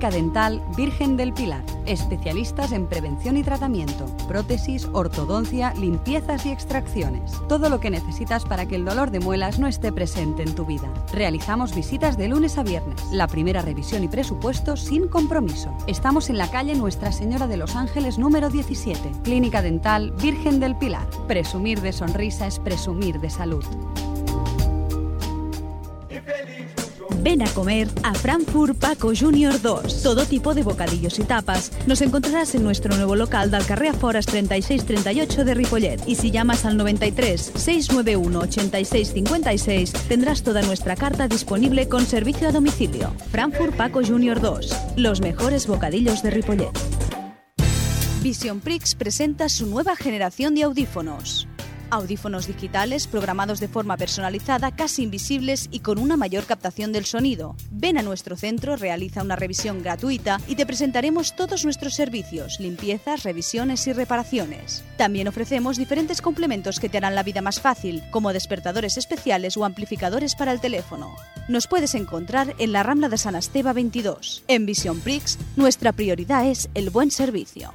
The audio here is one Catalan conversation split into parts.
Clínica Dental Virgen del Pilar. Especialistas en prevención y tratamiento, prótesis, ortodoncia, limpiezas y extracciones. Todo lo que necesitas para que el dolor de muelas no esté presente en tu vida. Realizamos visitas de lunes a viernes. La primera revisión y presupuesto sin compromiso. Estamos en la calle Nuestra Señora de los Ángeles número 17. Clínica Dental Virgen del Pilar. Presumir de sonrisa es presumir de salud. Ven a comer a Frankfurt Paco Junior 2. Todo tipo de bocadillos y tapas. Nos encontrarás en nuestro nuevo local del carrer Foras 3638 de Ripollet. Y si llamas al 93 691 86 56, tendrás toda nuestra carta disponible con servicio a domicilio. Frankfurt Paco Junior 2. Los mejores bocadillos de Ripollet. Vision Prix presenta su nueva generación de audífonos. Audífonos digitales programados de forma personalizada, casi invisibles y con una mayor captación del sonido. Ven a nuestro centro, realiza una revisión gratuita y te presentaremos todos nuestros servicios, limpiezas, revisiones y reparaciones. También ofrecemos diferentes complementos que te harán la vida más fácil, como despertadores especiales o amplificadores para el teléfono. Nos puedes encontrar en la Rambla de San Esteba 22. En Vision Prix, nuestra prioridad es el buen servicio.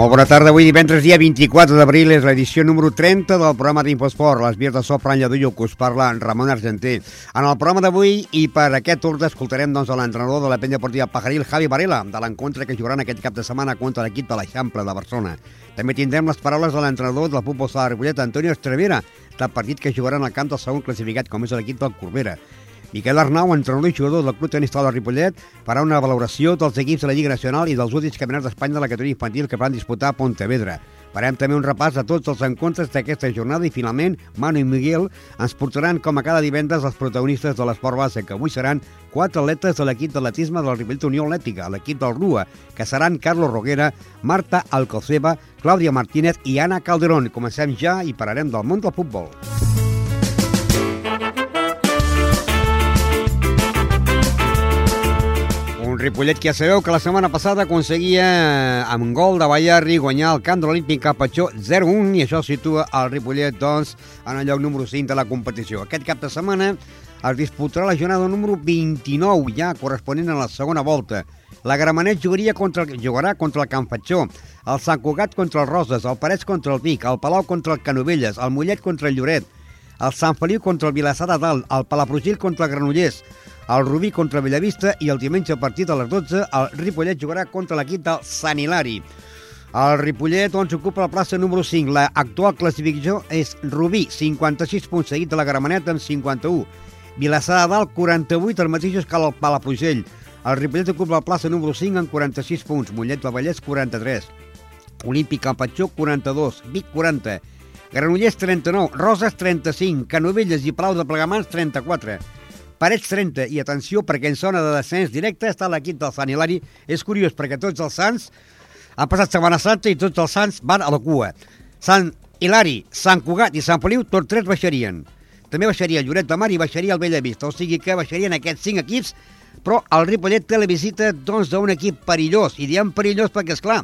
Molt bona tarda, avui divendres dia 24 d'abril és l'edició número 30 del programa d'Infosport. Les vies de so Fran Lladullo, que us parla en Ramon Argenter. En el programa d'avui i per aquest ordre escoltarem doncs, l'entrenador de la penya deportiva Pajaril, Javi Varela, de l'encontre que jugaran aquest cap de setmana contra l'equip de l'Eixample de Barcelona. També tindrem les paraules de l'entrenador del futbol sala Ripollet, Antonio Estrevera, del partit que jugaran al camp del segon classificat, com és l'equip del Corbera. Miquel Arnau, entrenador i jugador del Club Tenis de Ripollet, farà una valoració dels equips de la Lliga Nacional i dels últims campionats d'Espanya de la categoria infantil que van disputar a Pontevedra. Farem també un repàs de tots els encontres d'aquesta jornada i, finalment, Manu i Miguel ens portaran, com a cada divendres, els protagonistes de l'esport base, que avui seran quatre atletes de l'equip d'atletisme del Ripollet Unió Atlètica, l'equip del RUA, que seran Carlos Roguera, Marta Alcoceba, Clàudia Martínez i Anna Calderón. Comencem ja i pararem del món del futbol. Ripollet que ja sabeu que la setmana passada aconseguia amb un gol de Ballarri guanyar el camp de l'Olímpic Capatxó 0-1 i això situa el Ripollet doncs, en el lloc número 5 de la competició. Aquest cap de setmana es disputarà la jornada número 29 ja corresponent a la segona volta. La Gramenet jugaria contra, jugarà contra el Can Fatxó, el Sant Cugat contra el Roses, el Parets contra el Vic, el Palau contra el Canovelles, el Mollet contra el Lloret, el Sant Feliu contra el Vilassar de Dalt, el Palafrugell contra el Granollers, el Rubí contra Bellavista i el diumenge a partir de les 12 el Ripollet jugarà contra l'equip del Sant Hilari. El Ripollet doncs, ocupa la plaça número 5. L'actual classificació és Rubí, 56 punts, seguit de la Gramenet amb 51. Vilassar de Dalt, 48, el mateix que el Palafrugell. El Ripollet ocupa la plaça número 5 amb 46 punts. Mollet del Vallès, 43. Olímpic Campatxó, 42. Vic, 40. Granollers, 39. Roses, 35. Canovelles i Palau de Plegamans, 34. Parets 30, i atenció, perquè en zona de descens directe està l'equip del Sant Hilari. És curiós, perquè tots els Sants han passat Setmana Santa i tots els Sants van a la cua. Sant Hilari, Sant Cugat i Sant Feliu, tots tres baixarien. També baixaria el Lloret de Mar i baixaria el Bellavista, o sigui que baixarien aquests cinc equips, però el Ripollet té la visita doncs, d'un equip perillós, i diem perillós perquè, és clar,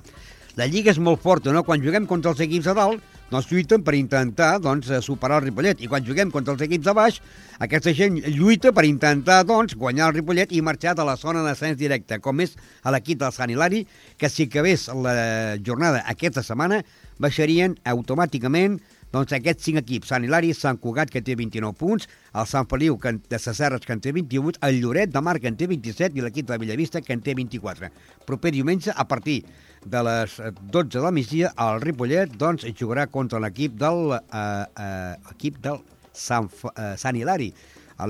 la Lliga és molt forta, no? Quan juguem contra els equips de dalt, doncs lluiten per intentar doncs, superar el Ripollet. I quan juguem contra els equips de baix, aquesta gent lluita per intentar doncs, guanyar el Ripollet i marxar de la zona d'ascens directe, com és a l'equip del Sant Hilari, que si acabés la jornada aquesta setmana, baixarien automàticament doncs aquests cinc equips, Sant Hilari, Sant Cugat, que té 29 punts, el Sant Feliu, que, de Sacerres, que en té 28, el Lloret de Mar, que en té 27, i l'equip de Bellavista, que en té 24. Proper diumenge, a partir de les 12 de la migdia, el Ripollet doncs, jugarà contra l'equip del, eh, eh, equip del Sant, eh, Sant Hilari,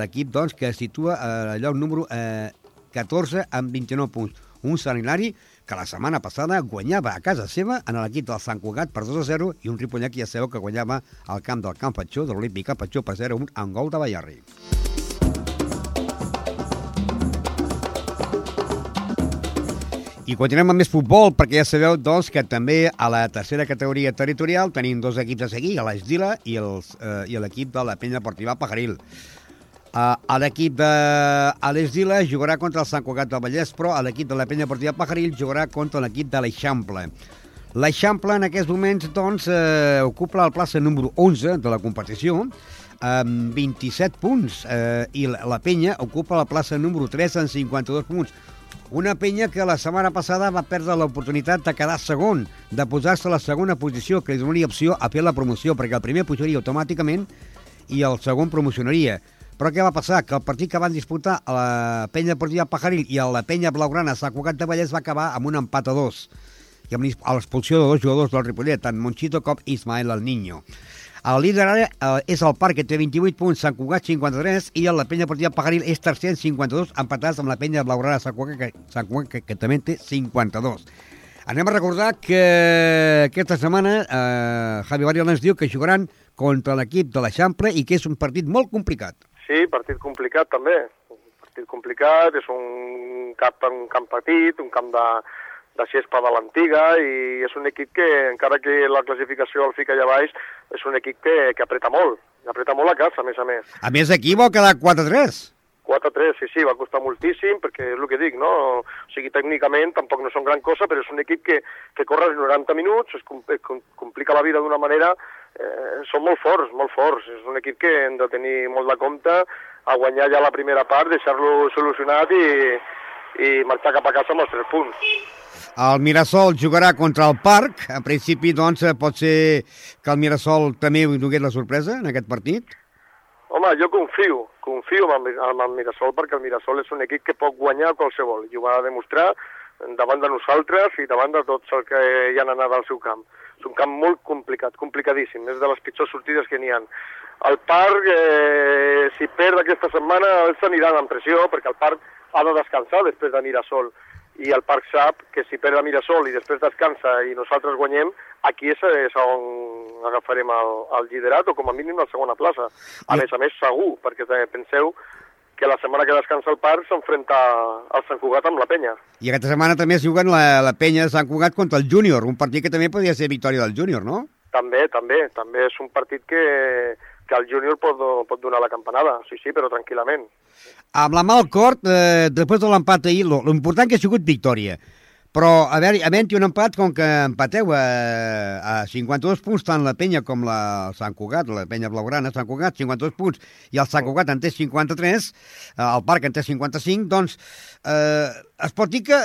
l'equip doncs, que es situa a lloc número eh, 14 amb 29 punts. Un Sant Hilari la setmana passada guanyava a casa seva en l'equip del Sant Cugat per 2 a 0 i un Ripollet que ja sabeu que guanyava al camp del Camp Patxó, de l'Olímpic Camp Patxó per 0 a 1 amb gol de Ballarri. I continuem amb més futbol, perquè ja sabeu, doncs, que també a la tercera categoria territorial tenim dos equips a seguir, l'Esdila i els, eh, i l'equip de la penya deportiva Pajaril. Uh, l'equip de l'Esdila jugarà contra el Sant Cugat del Vallès, però l'equip de la penya deportiva Pajaril jugarà contra l'equip de l'Eixample. L'Eixample en aquests moments doncs, eh, ocupa la plaça número 11 de la competició, amb 27 punts, eh, i la, la penya ocupa la plaça número 3 amb 52 punts. Una penya que la setmana passada va perdre l'oportunitat de quedar segon, de posar-se a la segona posició, que li donaria opció a fer la promoció, perquè el primer pujaria automàticament i el segon promocionaria. Però què va passar? Que el partit que van disputar a la penya deportiva Pajaril i a la penya blaugrana Sant Cugat de Vallès va acabar amb un empat a dos i amb l'expulsió de dos jugadors del Ripollet, tant Monchito com Ismael El Niño. El líder ara eh, és el Parc, que té 28 punts, Sant Cugat 53, i la penya deportiva Pajaril és tercer amb 52, empatats amb la penya blaugrana Sant Cugat, que, Sant Cugat, que, que també té 52. Anem a recordar que aquesta setmana eh, Javi Barrio ens diu que jugaran contra l'equip de l'Eixample i que és un partit molt complicat. Sí, partit complicat també. Un partit complicat, és un camp, un camp petit, un camp de, de xespa de l'antiga i és un equip que, encara que la classificació el fica allà baix, és un equip que, que apreta molt, apreta molt a casa, a més a més. A més, aquí va quedar 4-3. 4-3, sí, sí, va costar moltíssim, perquè és el que dic, no? O sigui, tècnicament tampoc no són gran cosa, però és un equip que, que corre els 90 minuts, es complica la vida d'una manera... Eh, són molt forts, molt forts. És un equip que hem de tenir molt de compte a guanyar ja la primera part, deixar-lo solucionat i, i marxar cap a casa amb els tres punts. El Mirasol jugarà contra el Parc. En principi, doncs, pot ser que el Mirasol també donés la sorpresa en aquest partit? Home, jo confio, confio en el, en el Mirasol perquè el Mirasol és un equip que pot guanyar qualsevol i ho va demostrar davant de nosaltres i davant de tots els que hi han anat al seu camp. Un camp molt complicat, complicadíssim, és de les pitjors sortides que n'hi ha. El Parc, eh, si perd aquesta setmana, ells aniran en pressió perquè el Parc ha de descansar després de Mirasol i el Parc sap que si perd a Mirasol i després descansa i nosaltres guanyem, aquí és, és on agafarem el, el liderat o com a mínim la segona plaça. A més a més, segur, perquè penseu que la setmana que descansa el Parc s'enfrenta al Sant Cugat amb la penya. I aquesta setmana també es juguen la, la penya de Sant Cugat contra el Júnior, un partit que també podria ser victòria del Júnior, no? També, també. També és un partit que, que el Júnior pot, pot donar la campanada, sí, sí, però tranquil·lament. Amb la mà al cort, eh, després de l'empat ahir, l'important que ha sigut victòria. Però, a veure, havent-hi un empat, com que empateu a, a 52 punts, tant la penya com la Sant Cugat, la penya blaugrana, Sant Cugat, 52 punts, i el Sant Cugat en té 53, eh, el Parc en té 55, doncs eh, es pot dir que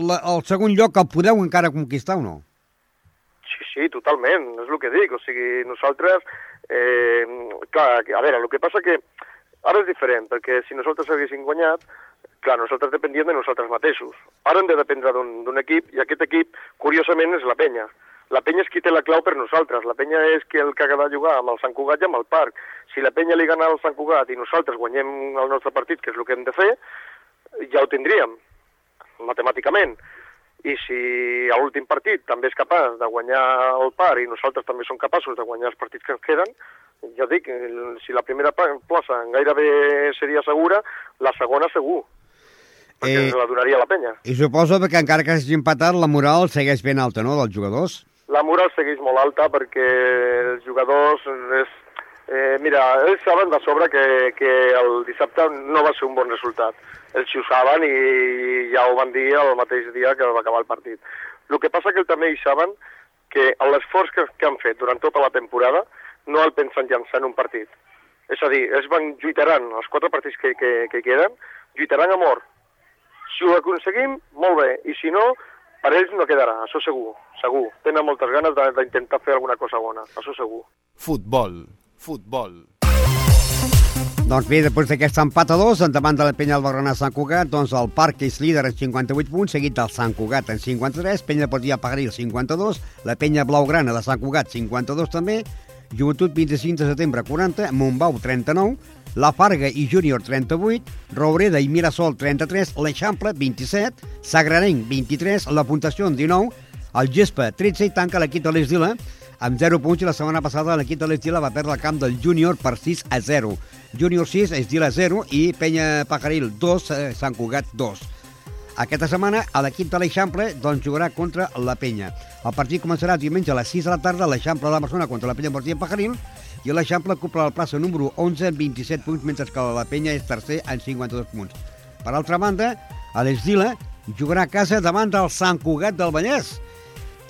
la, el segon lloc el podeu encara conquistar o no? Sí, sí, totalment, és el que dic. O sigui, nosaltres, eh, clar, a veure, el que passa que ara és diferent, perquè si nosaltres haguéssim guanyat, clar, nosaltres dependíem de nosaltres mateixos. Ara hem de dependre d'un equip, i aquest equip, curiosament, és la penya. La penya és qui té la clau per nosaltres. La penya és qui el que ha de jugar amb el Sant Cugat i amb el Parc. Si la penya li gana al Sant Cugat i nosaltres guanyem el nostre partit, que és el que hem de fer, ja ho tindríem, matemàticament. I si a l'últim partit també és capaç de guanyar el par i nosaltres també som capaços de guanyar els partits que ens queden, ja dic, si la primera plaça gairebé seria segura, la segona segur, perquè eh, la donaria la penya. I suposo que encara que hagi empatat, la moral segueix ben alta, no?, dels jugadors? La moral segueix molt alta perquè els jugadors... És, eh, mira, ells saben de sobre que, que el dissabte no va ser un bon resultat ells ho saben i ja ho van dir el mateix dia que va acabar el partit. El que passa que també hi saben que l'esforç que, que han fet durant tota la temporada no el pensen llançar en un partit. És a dir, ells van lluitaran, els quatre partits que, que, que queden, lluitaran a mort. Si ho aconseguim, molt bé, i si no, per ells no quedarà, això segur, segur. Tenen moltes ganes d'intentar fer alguna cosa bona, això segur. Futbol, futbol. Doncs bé, després d'aquest empat a dos, endavant de la penya del Barrona Sant Cugat, doncs el Parc és líder en 58 punts, seguit del Sant Cugat en 53, penya Portia Pagaril 52, la penya Blaugrana de Sant Cugat 52 també, Joventut 25 de setembre 40, Montbau 39, La Farga i Júnior 38, Roureda i Mirasol 33, l'Eixample 27, Sagrarenc 23, la Puntació 19, el Gespa 13 i tanca l'equip de l'Esdila amb 0 punts. I la setmana passada l'equip de l'Esdila va perdre el camp del Júnior per 6 a 0. Júnior 6, Esdila 0 i Penya Pajaril 2, eh, Sant Cugat 2. Aquesta setmana l'equip de l'Eixample doncs, jugarà contra la Penya. El partit començarà diumenge a les 6 de la tarda, l'Eixample de la Barcelona contra la Penya Martí Pajaril i l'Eixample ocupa la plaça número 11 amb 27 punts, mentre que la Penya és tercer amb 52 punts. Per altra banda, l'Esdila jugarà a casa davant del Sant Cugat del Vallès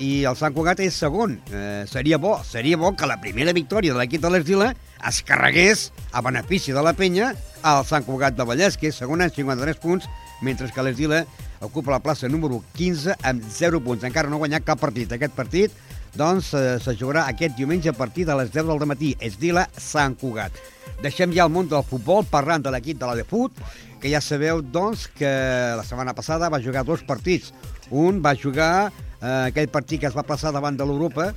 i el Sant Cugat és segon. Eh, seria bo, seria bo que la primera victòria de l'equip de l'Esdila es carregués a benefici de la penya al Sant Cugat de Vallès, que és segon amb 53 punts, mentre que l'Esdila ocupa la plaça número 15 amb 0 punts. Encara no ha guanyat cap partit. Aquest partit doncs, eh, se jugarà aquest diumenge a partir de les 10 del matí. Esdila Sant Cugat. Deixem ja el món del futbol parlant de l'equip de la de Fut, que ja sabeu doncs, que la setmana passada va jugar dos partits. Un va jugar eh, aquell partit que es va passar davant de l'Europa,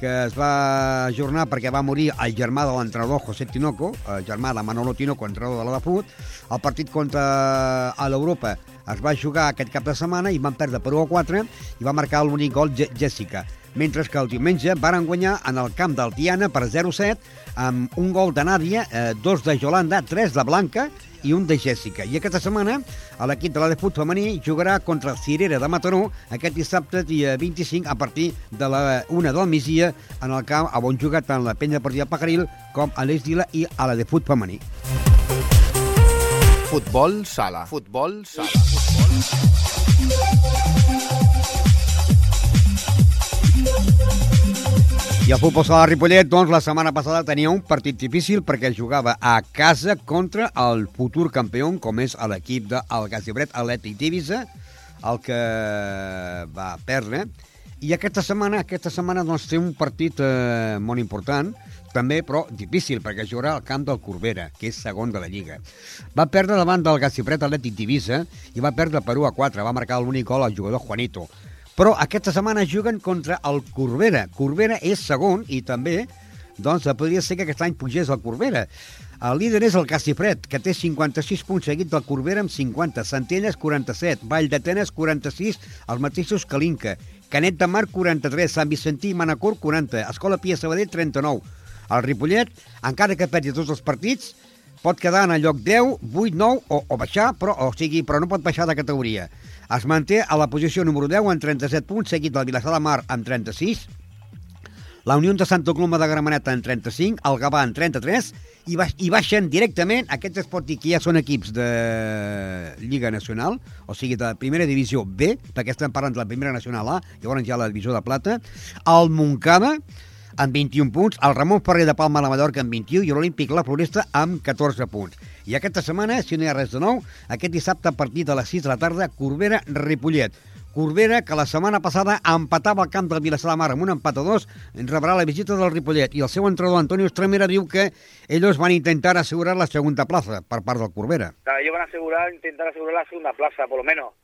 que es va ajornar perquè va morir el germà de l'entrenador José Tinoco, el germà de Manolo Tinoco, entrenador de la de Fut. El partit contra l'Europa es va jugar aquest cap de setmana i van perdre per 1 a 4 i va marcar l'únic gol Je- Jessica. Mentre que el diumenge varen guanyar en el camp del Tiana per 0-7 amb un gol de Nàdia, eh, dos de Jolanda, tres de Blanca i un de Jèssica. I aquesta setmana l'equip de la de fut femení jugarà contra el Cirera de Mataró aquest dissabte, dia 25, a partir de la una del migdia en el camp on juga tant la penya partida Pajaril com a l'Esdila i a la de fut femení. Futbol sala. Futbol sala. I el futbol sala de Ripollet, doncs, la setmana passada tenia un partit difícil perquè jugava a casa contra el futur campió, com és l'equip del Gasibret Atlètic d'Ibiza, el que va perdre. I aquesta setmana, aquesta setmana doncs, té un partit eh, molt important, també, però difícil, perquè jugarà al camp del Corbera, que és segon de la Lliga. Va perdre davant del Gasibret Atlètic d'Ibiza i va perdre per 1 a 4. Va marcar l'únic gol al jugador Juanito. Però aquesta setmana juguen contra el Corbera. Corbera és segon i també doncs, podria ser que aquest any pugés el Corbera. El líder és el Casifred, que té 56 punts seguit del Corbera amb 50, Centelles 47, Vall d'Atenes 46, els mateixos que l'Inca, Canet de Mar 43, Sant Vicentí i Manacor 40, Escola Pia Sabadell 39. El Ripollet, encara que perdi tots els partits, pot quedar en el lloc 10, 8, 9 o, o baixar, però, o sigui, però no pot baixar de categoria. Es manté a la posició número 10 amb 37 punts, seguit del Vilassar de Mar amb 36, la Unió de Santa Coloma de Gramenet en 35, el Gavà en 33, i, baix, i baixen directament, aquests es pot dir que ja són equips de Lliga Nacional, o sigui, de primera divisió B, perquè estem parlant de la primera nacional A, llavors ja la divisió de plata, el Montcada, amb 21 punts, el Ramon Ferrer de Palma de Mallorca amb 21 i l'Olímpic La Floresta amb 14 punts. I aquesta setmana, si no hi ha res de nou, aquest dissabte a partir de les 6 de la tarda, Corbera-Ripollet. Corbera, que la setmana passada empatava el camp del Vilassar de Mar amb un empat a dos, rebrà la visita del Ripollet. I el seu entrenador, Antonio Estremera, diu que ellos van intentar asegurar la segunda plaza per part del Corbera. Claro, ellos van a asegurar, intentar asegurar la segunda plaza, por lo menos.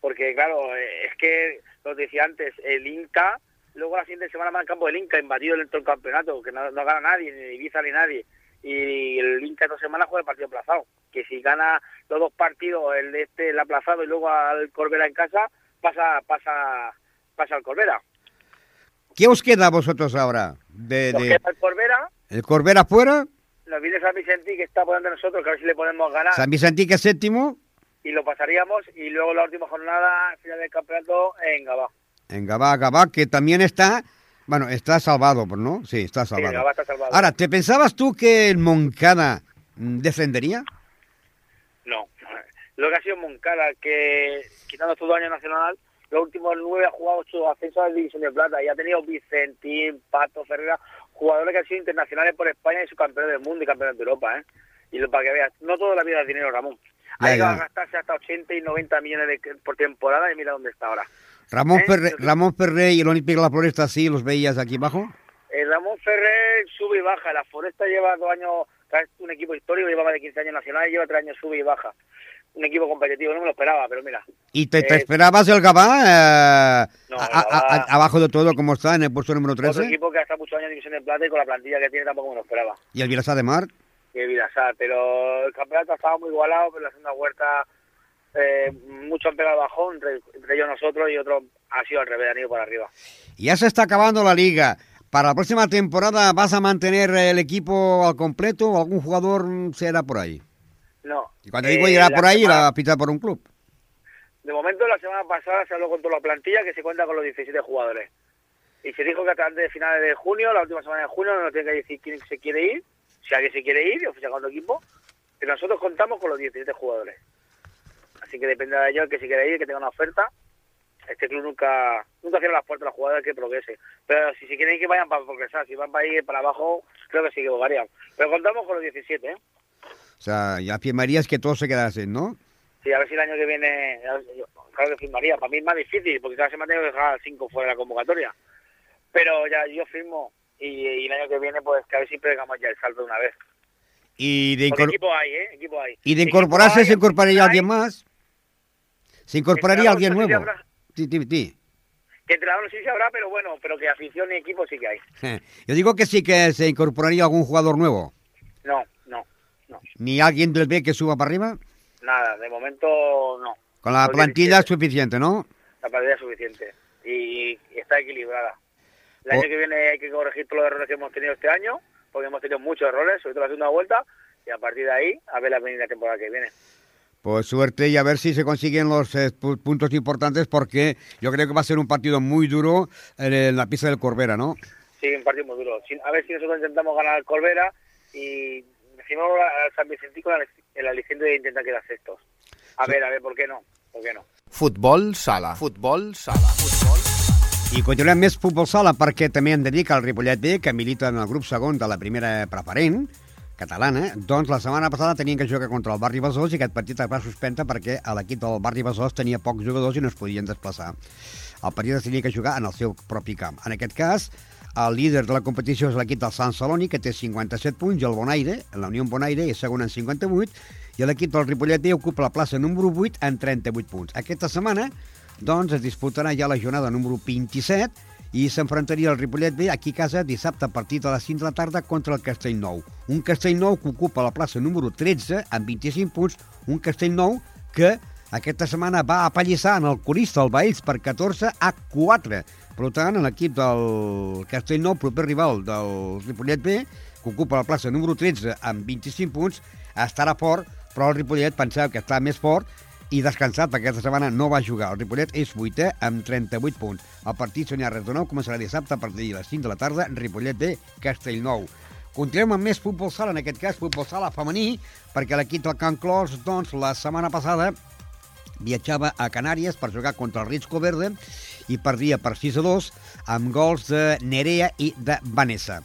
Porque, claro, eh, es que, lo decía antes, el Inca, luego la siguiente semana va al campo del Inca, invadido dentro del campeonato, que no, no gana nadie, ni Ibiza ni nadie. Y el Inca esta semana juega el partido aplazado. Que si gana los dos partidos, el de este, el aplazado y luego al Corbera en casa, pasa, pasa, pasa al Corbera. ¿Qué os queda a vosotros ahora? De, Nos de- queda el Corbera, ¿El Corbera fuera? nos viene San Vicentí, que está de nosotros, que a ver si le podemos ganar. San Vicentí que es séptimo, y lo pasaríamos y luego la última jornada final del campeonato en Gabá. En Gabá, Gabá, que también está, bueno, está salvado, ¿no? Sí, está Sí, salvado. Gabá está salvado. Ahora, ¿te pensabas tú que el Moncada mm, descendería? No. Lo que ha sido Moncada, que quitando todo año nacional, los últimos nueve ha jugado ocho ascensos a la División de Plata y ha tenido Vicentín, Pato, Ferreira, jugadores que han sido internacionales por España y subcampeones del mundo y campeones de Europa, ¿eh? Y lo, para que veas, no toda la vida es dinero, Ramón. Ha llegado ya. a gastarse hasta 80 y 90 millones de- por temporada y mira dónde está ahora. Ramón, Eh, Ferre, Ramón Ferré y el Olímpico de la Floresta, sí, los veías aquí abajo. El Ramón Ferrer sube y baja. La Foresta lleva dos años, es un equipo histórico, lleva más de 15 años nacional y lleva tres años sube y baja. Un equipo competitivo, no me lo esperaba, pero mira. ¿Y te, te Eh, esperabas el Gabá eh, No, a- a- a- abajo de todo como está en el puesto número Otro 13? equipo que ha estado muchos años en División de Plata y con la plantilla que tiene tampoco me lo esperaba. ¿Y el Vilassar de Mar? el Vilasar. Pero el campeonato ha estado muy igualado, pero la segunda vuelta eh, mucho han pegado bajón, entre, entre ellos nosotros y otro ha sido al revés, han ido por arriba. Ya se está acabando la liga. Para la próxima temporada, ¿vas a mantener el equipo al completo o algún jugador será por ahí? No. Y cuando eh, digo irá la por ahí, semana- irá a pitar por un club. De momento, la semana pasada se habló con toda la plantilla que se cuenta con los 17 jugadores. Y se dijo que hasta antes de finales de junio, la última semana de junio, nos tiene que decir quién se quiere ir, si alguien se quiere ir, y oficial con otro equipo. Pero nosotros contamos con los 17 jugadores. Así que depende de ellos el que se quiera ir, que tenga una oferta. Este club nunca nunca cierra las puertas a los jugadores que progrese. Pero si se quieren que vayan para progresar. Si van para ir para abajo, creo que sí que varían. Pero contamos con los 17, ¿eh? O sea, ya firmarías que todos se quedasen, ¿no? Sí, a ver si el año que viene, si claro que firmaría. Para mí es más difícil, porque cada semana tengo que dejar cinco fuera de la convocatoria. Pero ya yo firmo y, y el año que viene, pues que a ver si pegamos ya el salto de una vez. Y de, incor- equipo hay, ¿eh? Equipo hay. y de incorporarse, hay, ¿se incorporaría alguien más? ¿Se incorporaría alguien nuevo? habrá. Sí, sí, sí. Que entrenador sí se habrá, pero bueno, pero que afición y equipo sí que hay. Yo digo que sí que se incorporaría algún jugador nuevo. No, no, no. ¿Ni alguien del B que suba para arriba? Nada, de momento no. Con la plantilla es 17. suficiente, ¿no? La plantilla es suficiente. Y está equilibrada. El O- año que viene hay que corregir todos los errores que hemos tenido este año, porque hemos tenido muchos errores, sobre todo la segunda vuelta, y a partir de ahí, a ver la venida temporada que viene. Pues suerte y a ver si se consiguen los eh, pu- puntos importantes porque yo creo que va a ser un partido muy duro en, en la pista del Corbera, ¿no? Sí, un partido muy duro. A ver si nosotros intentamos ganar al Colvera y decimos al San Vicentico el- el aliciente de intentar quedar sextos. A ver, a ver, ¿por qué no? ¿Por qué no? Futbol sala. Futbol sala. Futbol I continuem més futbol sala perquè també hem de dir que el Ripollet B, que milita en el grup segon de la primera preferent, catalana, doncs la setmana passada tenien que jugar contra el Barri Besòs i aquest partit es va suspendre perquè l'equip del Barri Besòs tenia pocs jugadors i no es podien desplaçar. El partit es tenia que jugar en el seu propi camp. En aquest cas, el líder de la competició és l'equip del Sant Celoni, que té 57 punts, i el Bonaire, la Unió Bonaire, és segon en 58, i l'equip del Ripollet ocupa la plaça número 8 en 38 punts. Aquesta setmana, doncs, es disputarà ja la jornada número 27 i s'enfrontaria el Ripollet B aquí a casa dissabte a partir de les 5 de la tarda contra el Castellnou. Un Castellnou que ocupa la plaça número 13 amb 25 punts, un Castellnou que aquesta setmana va apallissar en el corista el Baells per 14 a 4. Per tant, l'equip del Castellnou, proper rival del Ripollet B, que ocupa la plaça número 13 amb 25 punts, estarà fort, però el Ripollet pensava que està més fort i descansat aquesta setmana no va jugar. El Ripollet és vuitè amb 38 punts. El partit Sonia Res de Nou començarà dissabte a partir de les 5 de la tarda, Ripollet B, Castellnou. Continuem amb més futbol sala, en aquest cas futbol sala femení, perquè l'equip del Can Clos, doncs, la setmana passada viatjava a Canàries per jugar contra el Risco Verde i perdia per 6 a 2 amb gols de Nerea i de Vanessa.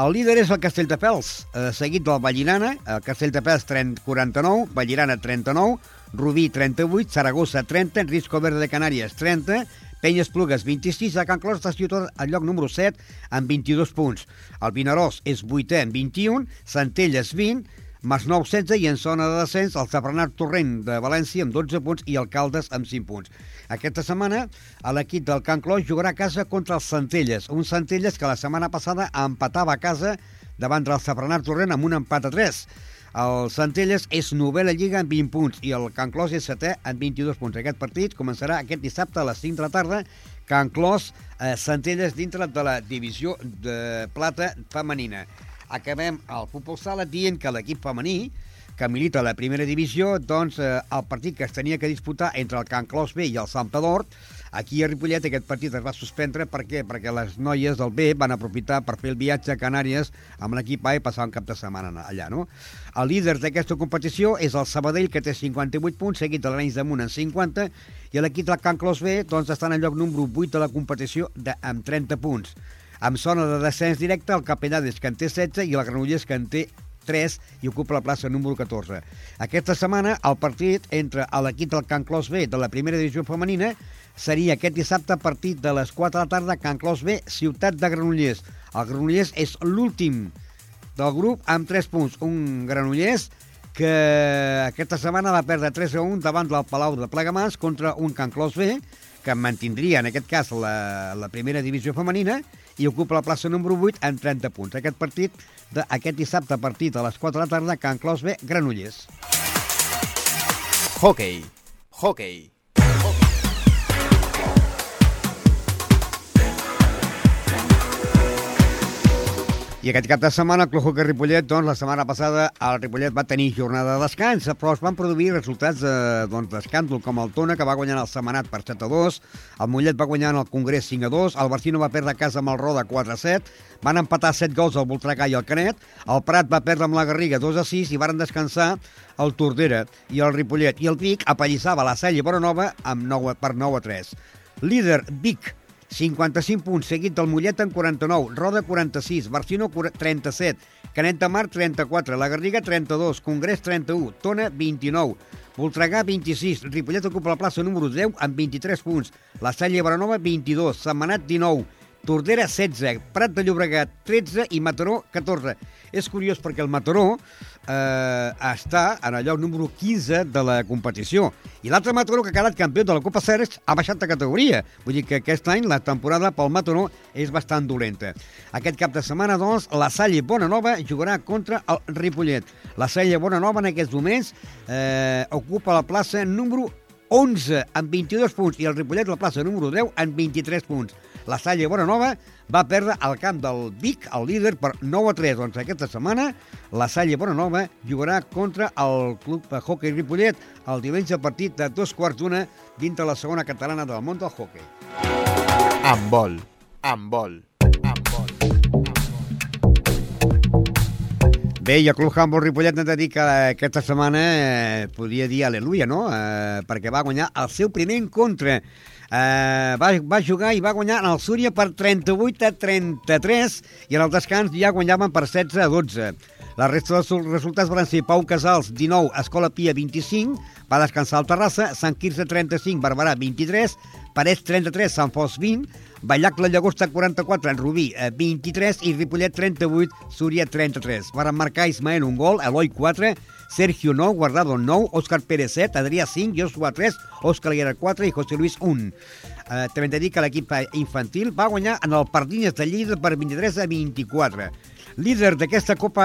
El líder és el Castelldefels, eh, seguit del Vallirana, el Castelldefels 30, 49, Vallirana 39, Rubí 38, Saragossa 30, Risco Verde de Canàries 30, Penyes Plugues 26, a Can Clos de Ciutat al lloc número 7 amb 22 punts. El Vinaròs és 8è amb 21, Centelles 20, Masnou 16 i en zona de descens el Safranat Torrent de València amb 12 punts i el Caldes amb 5 punts. Aquesta setmana l'equip del Can Clos jugarà a casa contra els Centelles, un Centelles que la setmana passada empatava a casa davant del Safranat Torrent amb un empat a 3. El Centelles és novena lliga amb 20 punts i el Can Clos és setè amb 22 punts. Aquest partit començarà aquest dissabte a les 5 de la tarda. Can Clos, eh, Centelles dintre de la divisió de plata femenina. Acabem el futbol sala dient que l'equip femení que milita a la primera divisió, doncs eh, el partit que es tenia que disputar entre el Can Clos B i el Sant Pedort, aquí a Ripollet aquest partit es va suspendre per què? perquè les noies del B van aprofitar per fer el viatge a Canàries amb l'equip A i passar un cap de setmana allà, no? El líder d'aquesta competició és el Sabadell, que té 58 punts, seguit de l'Arenys de Munt en 50, i l'equip del Can Clos B doncs, està en el lloc número 8 de la competició de, amb 30 punts. Amb zona de descens directe, el Capellades, que en té 16, i el Granollers, que en té 3 i ocupa la plaça número 14. Aquesta setmana el partit entre l'equip del Can Clos B de la primera divisió femenina seria aquest dissabte a partir de les 4 de la tarda Can Clos B, ciutat de Granollers. El Granollers és l'últim del grup amb 3 punts. Un Granollers que aquesta setmana va perdre 3 a 1 davant del Palau de Plegamans contra un Can Clos B que mantindria en aquest cas la, la primera divisió femenina i ocupa la plaça número 8 amb 30 punts. Aquest partit, de, aquest dissabte a les 4 de la tarda, Can Clos B, Granollers. Hockey. Hockey. I aquest cap de setmana el Club Hockey Ripollet, doncs, la setmana passada el Ripollet va tenir jornada de descans, però es van produir resultats eh, doncs, com el Tona, que va guanyar el Setmanat per 7 a 2, el Mollet va guanyar en el Congrés 5 a 2, el Barcino va perdre a casa amb el Roda 4 a 7, van empatar 7 gols al Voltregà i el Canet, el Prat va perdre amb la Garriga 2 a 6 i varen descansar el Tordera i el Ripollet. I el Vic apallissava la Sella Boranova amb 9, per 9 a 3. Líder Vic 55 punts, seguit del Mollet amb 49, Roda 46, Barcino 37, Canet de Mar 34, La Garriga 32, Congrés 31, Tona 29, Voltregà 26, Ripollet ocupa la plaça número 10 amb 23 punts, La Salle Baranova 22, Setmanat 19, Tordera 16, Prat de Llobregat 13 i Mataró 14. És curiós perquè el Mataró eh, està en el lloc número 15 de la competició i l'altre Mataró que ha quedat campió de la Copa Ceres ha baixat de categoria. Vull dir que aquest any la temporada pel Mataró és bastant dolenta. Aquest cap de setmana, doncs, la Salle Bonanova jugarà contra el Ripollet. La Salle Bonanova en aquests moments eh, ocupa la plaça número 11 amb 22 punts i el Ripollet la plaça número 10 amb 23 punts. La Salle Bonanova va perdre al camp del Vic, el líder, per 9 a 3. Doncs aquesta setmana la Salle Bonanova jugarà contra el Club Hockey Ripollet el diumenge partit de dos quarts d'una dintre la segona catalana del món del hockey. Amb vol. Amb vol. Bé, i el Club Handball Ripollet hem de dir que aquesta setmana eh, podia dir aleluia, no? Eh, perquè va guanyar el seu primer encontre. Eh, va, va jugar i va guanyar en el Súria per 38 a 33 i en el descans ja guanyaven per 16 a 12. La resta dels resultats van ser Pau Casals, 19, Escola Pia, 25, va descansar el Terrassa, Sant Quirze, 35, Barberà, 23, Parets, 33, Sant Fos, 20, Ballac, la Llagosta, 44, en Rubí, eh, 23 i Ripollet, 38, Súria, 33. Varen marcar Ismael un gol, Eloi, 4, Sergio 9, Guardado 9, Òscar Pérez 7, Adrià 5, Joshua 3, Òscar Guerra 4 i José Luis 1. Eh, també hem de dir que l'equip infantil va guanyar en el Pardinyes de Lleida per 23 a 24. Líder d'aquesta Copa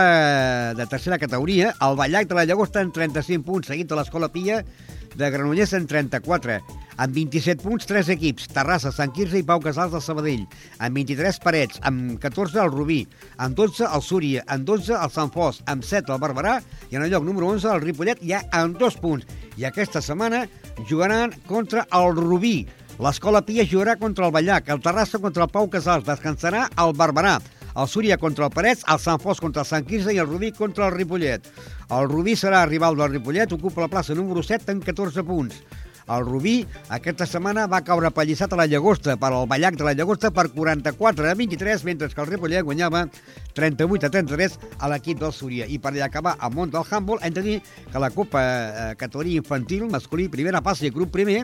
de tercera categoria, el Ballac de la Llagosta en 35 punts, seguit de l'Escola Pia de Granollers en 34. Amb 27 punts, 3 equips, Terrassa, Sant Quirze i Pau Casals del Sabadell. Amb 23 Parets, amb 14 el Rubí, amb 12 el Súria, amb 12 el Sant Fos, amb 7 el Barberà i en el lloc número 11 el Ripollet ja amb 2 punts. I aquesta setmana jugaran contra el Rubí. L'Escola Pia jugarà contra el Ballac, el Terrassa contra el Pau Casals, descansarà el Barberà, el Súria contra el Parets, el Sant Fos contra el Sant Quirze i el Rubí contra el Ripollet. El Rubí serà rival del Ripollet, ocupa la plaça número 7 amb 14 punts. El Rubí aquesta setmana va caure pallissat a la Llagosta per al Ballac de la Llagosta per 44 a 23, mentre que el Ripollet guanyava 38 a 33 a l'equip del Súria. I per allà acabar al món del handball, hem de dir que la Copa eh, categoria infantil masculí primera passa i grup primer,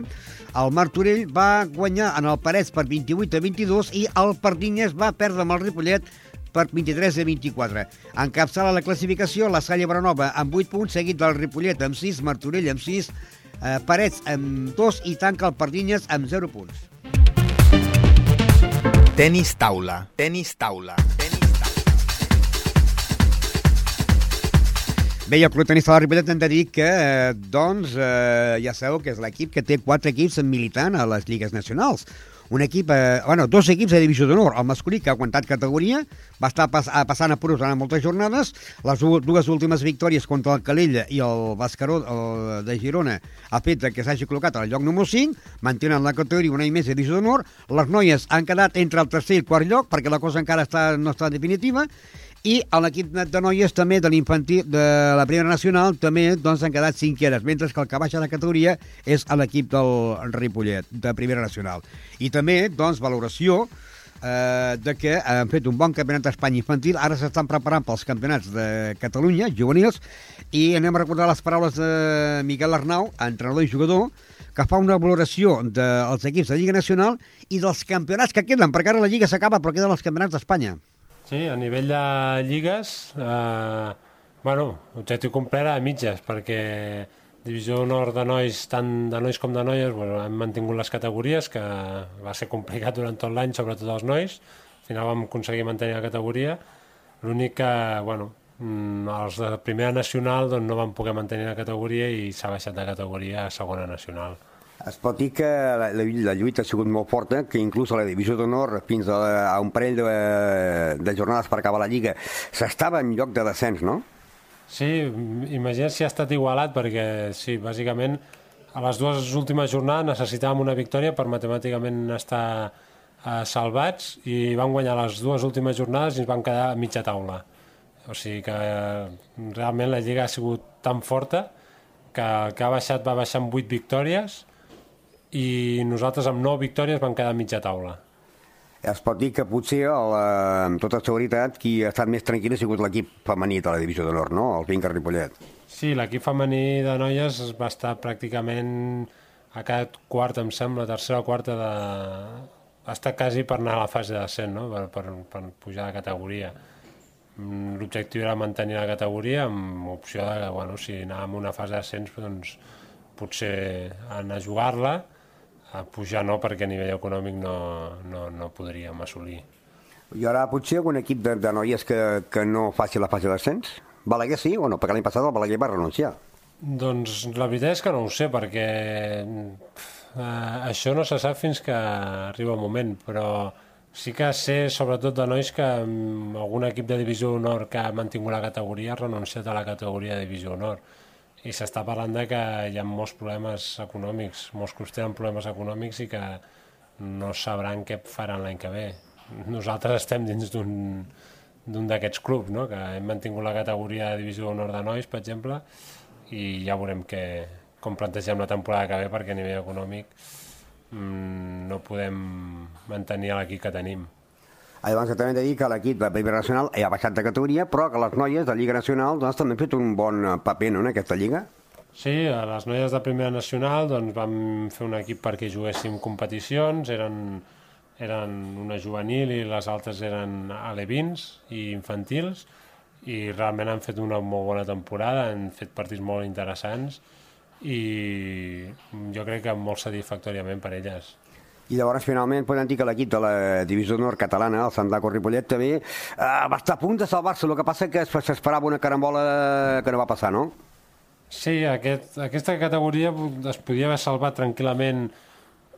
el Martorell va guanyar en el Parets per 28 a 22 i el Pardinyes va perdre amb el Ripollet per 23 a 24. Encapçala la classificació la Salle Baranova amb 8 punts, seguit del Ripollet amb 6, Martorell amb 6, eh, Parets amb 2 i tanca el Pardinyes amb 0 punts. Tenis taula. Tenis taula. Bé, i el Club Tenista de la Ripollet hem de dir que, eh, doncs, eh, ja sabeu que és l'equip que té quatre equips militant a les lligues nacionals. Un equip, eh, bueno, dos equips de divisió d'honor. El masculí, que ha aguantat categoria, va estar pas, a, passant a puros durant moltes jornades. Les dues últimes victòries contra el Calella i el Bascaró el, de Girona ha fet que s'hagi col·locat al lloc número 5, mantenen la categoria un any més de divisió d'honor. Les noies han quedat entre el tercer i el quart lloc, perquè la cosa encara està, no està definitiva, i a l'equip de noies també de l'infantil de la primera nacional també doncs, han quedat cinqueres, mentre que el que baixa de categoria és a l'equip del Ripollet, de primera nacional. I també, doncs, valoració eh, de que han fet un bon campionat d'Espanya infantil, ara s'estan preparant pels campionats de Catalunya, juvenils, i anem a recordar les paraules de Miquel Arnau, entrenador i jugador, que fa una valoració dels equips de Lliga Nacional i dels campionats que queden, perquè ara la Lliga s'acaba però queden els campionats d'Espanya. Sí, a nivell de lligues, eh, bueno, objectiu complert a mitges, perquè divisió d'honor de nois, tant de nois com de noies, bueno, hem mantingut les categories, que va ser complicat durant tot l'any, sobretot els nois. Al final vam aconseguir mantenir la categoria. L'únic que, bueno, mm, els de primera nacional doncs, no van poder mantenir la categoria i s'ha baixat de categoria a segona nacional. Es pot dir que la, la, la lluita ha sigut molt forta, que inclús a la divisió d'honor, fins a, a un parell de, de jornades per acabar la Lliga, s'estava en lloc de descens, no? Sí, imagina't si ha estat igualat, perquè sí, bàsicament a les dues últimes jornades necessitàvem una victòria per matemàticament estar eh, salvats i van guanyar les dues últimes jornades i ens van quedar a mitja taula. O sigui que eh, realment la Lliga ha sigut tan forta que el que ha baixat va baixar amb 8 victòries i nosaltres amb 9 victòries vam quedar a mitja taula. Es pot dir que potser, el, eh, amb tota seguretat, qui ha estat més tranquil ha sigut l'equip femení de la divisió d'honor, no? El Vinca Ripollet. Sí, l'equip femení de noies va estar pràcticament a cada quart, em sembla, tercera o quarta de... Ha estat quasi per anar a la fase de 100, no? per, per, per pujar de categoria. Mm, L'objectiu era mantenir la categoria amb opció de que, bueno, si anàvem a una fase de 100, doncs potser anar a jugar-la, a pujar no, perquè a nivell econòmic no, no, no podríem assolir. Hi haurà potser algun equip de, de noies que, que no faci la fase d'ascens? Balaguer sí o no? Perquè l'any passat el Balaguer va renunciar. Doncs la veritat és que no ho sé, perquè eh, això no se sap fins que arriba el moment, però sí que sé, sobretot de nois, que mm, algun equip de divisió honor que ha mantingut la categoria ha renunciat a la categoria de divisió honor. I s'està parlant de que hi ha molts problemes econòmics, molts clubs tenen problemes econòmics i que no sabran què faran l'any que ve. Nosaltres estem dins d'un d'aquests clubs, no? que hem mantingut la categoria de divisió d'honor de nois, per exemple, i ja veurem que, com plantegem la temporada que ve, perquè a nivell econòmic mmm, no podem mantenir l'equip que tenim. Llavors, també hem de dir que l'equip de Primera Nacional ha baixat de categoria, però que les noies de Lliga Nacional doncs, també han fet un bon paper no, en aquesta lliga. Sí, a les noies de Primera Nacional doncs, vam fer un equip perquè juguéssim competicions, eren eren una juvenil i les altres eren alevins i infantils i realment han fet una molt bona temporada, han fet partits molt interessants i jo crec que molt satisfactòriament per elles. I llavors, finalment, podem dir que l'equip de la divisió nord catalana, el Sant Daco Ripollet, també eh, va estar a punt de salvar-se. El que passa que s'esperava una carambola que no va passar, no? Sí, aquest, aquesta categoria es podia haver salvat tranquil·lament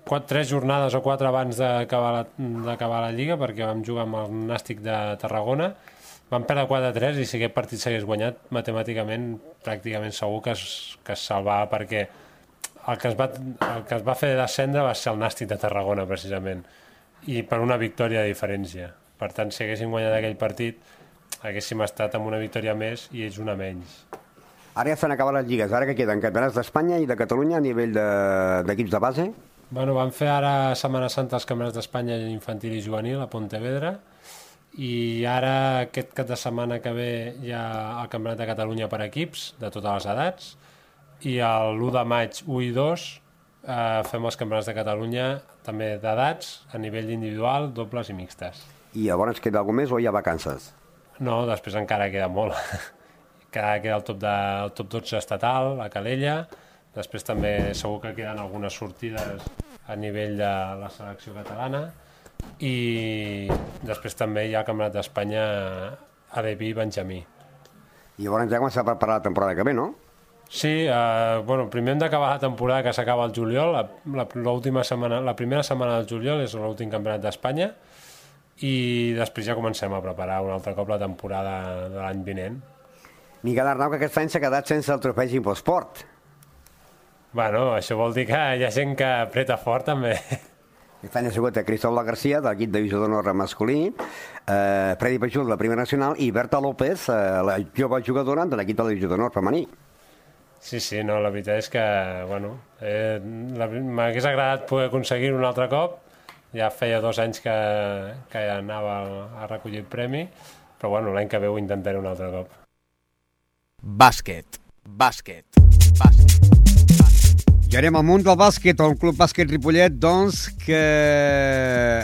quatre, tres jornades o quatre abans d'acabar la, la Lliga, perquè vam jugar amb el Nàstic de Tarragona, vam perdre 4-3 i si aquest partit s'hagués guanyat, matemàticament, pràcticament segur que es, que es salvava, perquè el que, es va, el que es va fer descendre va ser el Nàstic de Tarragona, precisament, i per una victòria de diferència. Per tant, si haguéssim guanyat aquell partit, haguéssim estat amb una victòria més i ells una menys. Ara ja s'han acabat les lligues, ara que queden campionats d'Espanya i de Catalunya a nivell d'equips de, de base? Bueno, vam fer ara Setmana Santa els campionats d'Espanya infantil i juvenil a Pontevedra i ara aquest cap de setmana que ve hi ha el campionat de Catalunya per equips de totes les edats i l'1 de maig 1 i 2 eh, fem els campionats de Catalunya també d'edats a nivell individual, dobles i mixtes. I llavors queda alguna més o hi ha vacances? No, després encara queda molt. Encara queda el top, de, el top 12 estatal, a Calella, Després també segur que queden algunes sortides a nivell de la selecció catalana i després també hi ha el Campionat d'Espanya a Devi i Benjamí. I llavors ja comença a preparar la temporada que ve, no? Sí, eh, bueno, primer hem d'acabar la temporada que s'acaba el juliol, la, la, setmana, la primera setmana del juliol és l'últim campionat d'Espanya i després ja comencem a preparar un altre cop la temporada de l'any vinent. Miquel Arnau, que aquest any s'ha quedat sense el trofeu Imposport. Bueno, això vol dir que hi ha gent que apreta fort, també. Aquest any ha sigut Cristóbal García, de l'equip de divisió d'honor masculí, eh, Freddy Pajul, de la primera nacional, i Berta López, eh, la jove jugadora de l'equip de la divisió d'honor femení. Sí, sí, no, la veritat és que, bueno, eh, m'hagués agradat poder aconseguir un altre cop, ja feia dos anys que, que ja anava a recollir el premi, però bueno, l'any que ve ho intentaré un altre cop. Bàsquet, bàsquet, bàsquet. I anem al món del bàsquet, el Club Bàsquet Ripollet, doncs, que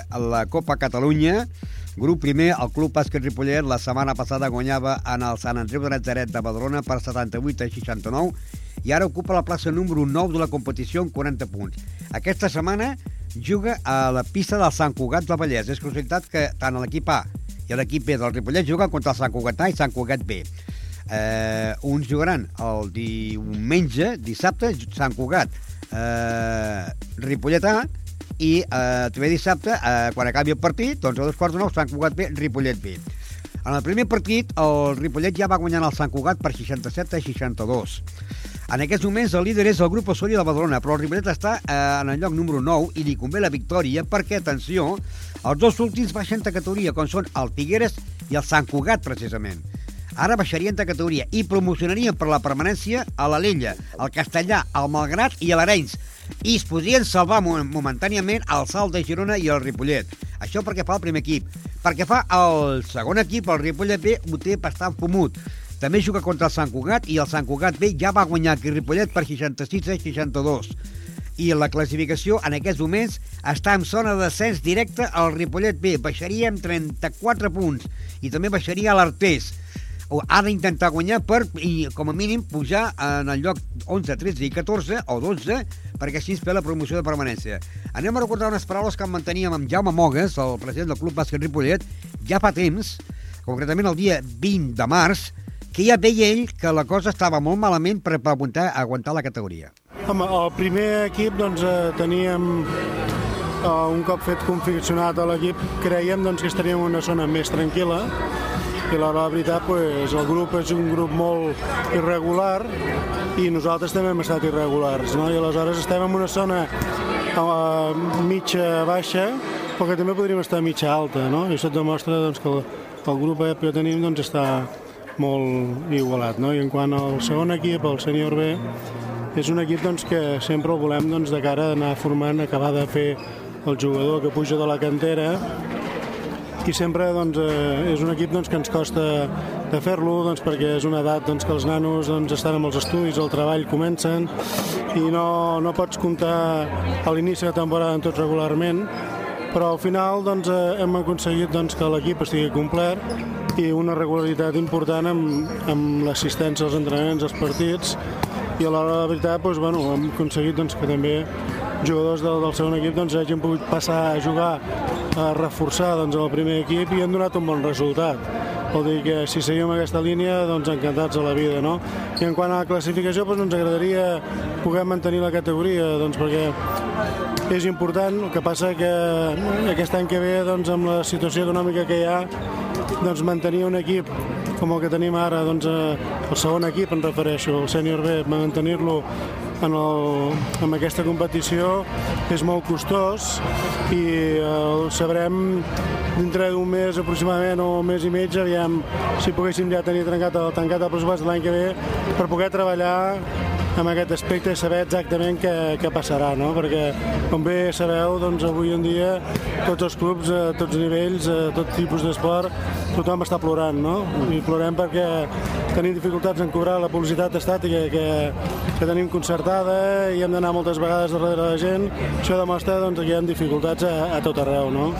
a la Copa Catalunya, grup primer, el Club Bàsquet Ripollet la setmana passada guanyava en el Sant Andreu de Nazaret de Badalona per 78 a 69 i ara ocupa la plaça número 9 de la competició amb 40 punts. Aquesta setmana juga a la pista del Sant Cugat del Vallès. És casualitat que tant l'equip A i l'equip B del Ripollet juguen contra el Sant Cugat A i Sant Cugat B. Eh, uns jugaran el diumenge, dissabte, Sant Cugat, eh, Ripollet A, i eh, també dissabte, eh, quan acabi el partit, doncs a dos quarts de nou, Sant Cugat B, Ripollet B. En el primer partit, el Ripollet ja va guanyar el Sant Cugat per 67 a 62. En aquests moments el líder és el grup Osorio de Badalona, però el Ripollet està eh, en el lloc número 9 i li convé la victòria perquè, atenció, els dos últims baixen de categoria, com són el Figueres i el Sant Cugat, precisament. Ara baixarien de categoria i promocionarien per la permanència a l'Alella, el Castellà, el Malgrat i l'Arenys. I es podrien salvar mo- momentàniament el Salt de Girona i el Ripollet. Això perquè fa el primer equip. Perquè fa el segon equip, el Ripollet B, ho té bastant fumut. També juga contra el Sant Cugat i el Sant Cugat B ja va guanyar aquí Ripollet per 66 a 62 i la classificació en aquests moments està en zona de descens directe al Ripollet B. Baixaria amb 34 punts i també baixaria l'Artés. Ha d'intentar guanyar per, i com a mínim, pujar en el lloc 11, 13 i 14 o 12 perquè així es fer la promoció de permanència. Anem a recordar unes paraules que manteníem amb Jaume Mogues, el president del Club Bàsquet Ripollet, ja fa temps, concretament el dia 20 de març, que ja veia ell que la cosa estava molt malament per, per aguantar, aguantar la categoria. Home, el primer equip doncs, eh, teníem eh, un cop fet confeccionat a l'equip creiem doncs, que estaríem en una zona més tranquil·la i la, veritat pues, el grup és un grup molt irregular i nosaltres també hem estat irregulars no? i aleshores estem en una zona mitja baixa però que també podríem estar mitja alta no? i això et demostra doncs, que el, el grup que tenim doncs, està molt igualat no? i en quant al segon equip, el sènior B és un equip doncs, que sempre el volem doncs, de cara a anar formant, acabar de fer el jugador que puja de la cantera i sempre doncs, eh, és un equip doncs, que ens costa de fer-lo doncs, perquè és una edat doncs, que els nanos doncs, estan amb els estudis, el treball comencen i no, no pots comptar a l'inici de temporada tots regularment però al final doncs, eh, hem aconseguit doncs, que l'equip estigui complet i una regularitat important amb, amb l'assistència als entrenaments, als partits i a l'hora de la veritat doncs, bueno, hem aconseguit doncs, que també jugadors del, del segon equip doncs, hagin pogut passar a jugar a reforçar doncs, el primer equip i han donat un bon resultat. Vol dir que si seguim aquesta línia, doncs encantats a la vida, no? I en quant a la classificació, doncs ens agradaria poder mantenir la categoria, doncs perquè és important, el que passa que aquest any que ve, doncs amb la situació econòmica que hi ha, doncs mantenir un equip com el que tenim ara, doncs eh, el segon equip em refereixo, el sènior B, mantenir-lo en, el, en aquesta competició és molt costós i eh, el sabrem dintre d'un mes aproximadament o un mes i mig aviam si poguéssim ja tenir tancat el, tancat el pressupost de l'any que ve per poder treballar amb aquest aspecte i saber exactament què, què passarà, no? perquè com bé sabeu, doncs avui en dia tots els clubs, a tots nivells, a tot tipus d'esport, tothom està plorant, no? I plorem perquè tenim dificultats en cobrar la publicitat estàtica que, que tenim concertada i hem d'anar moltes vegades darrere de la gent. Això demostra doncs, que hi ha dificultats a, a tot arreu, no?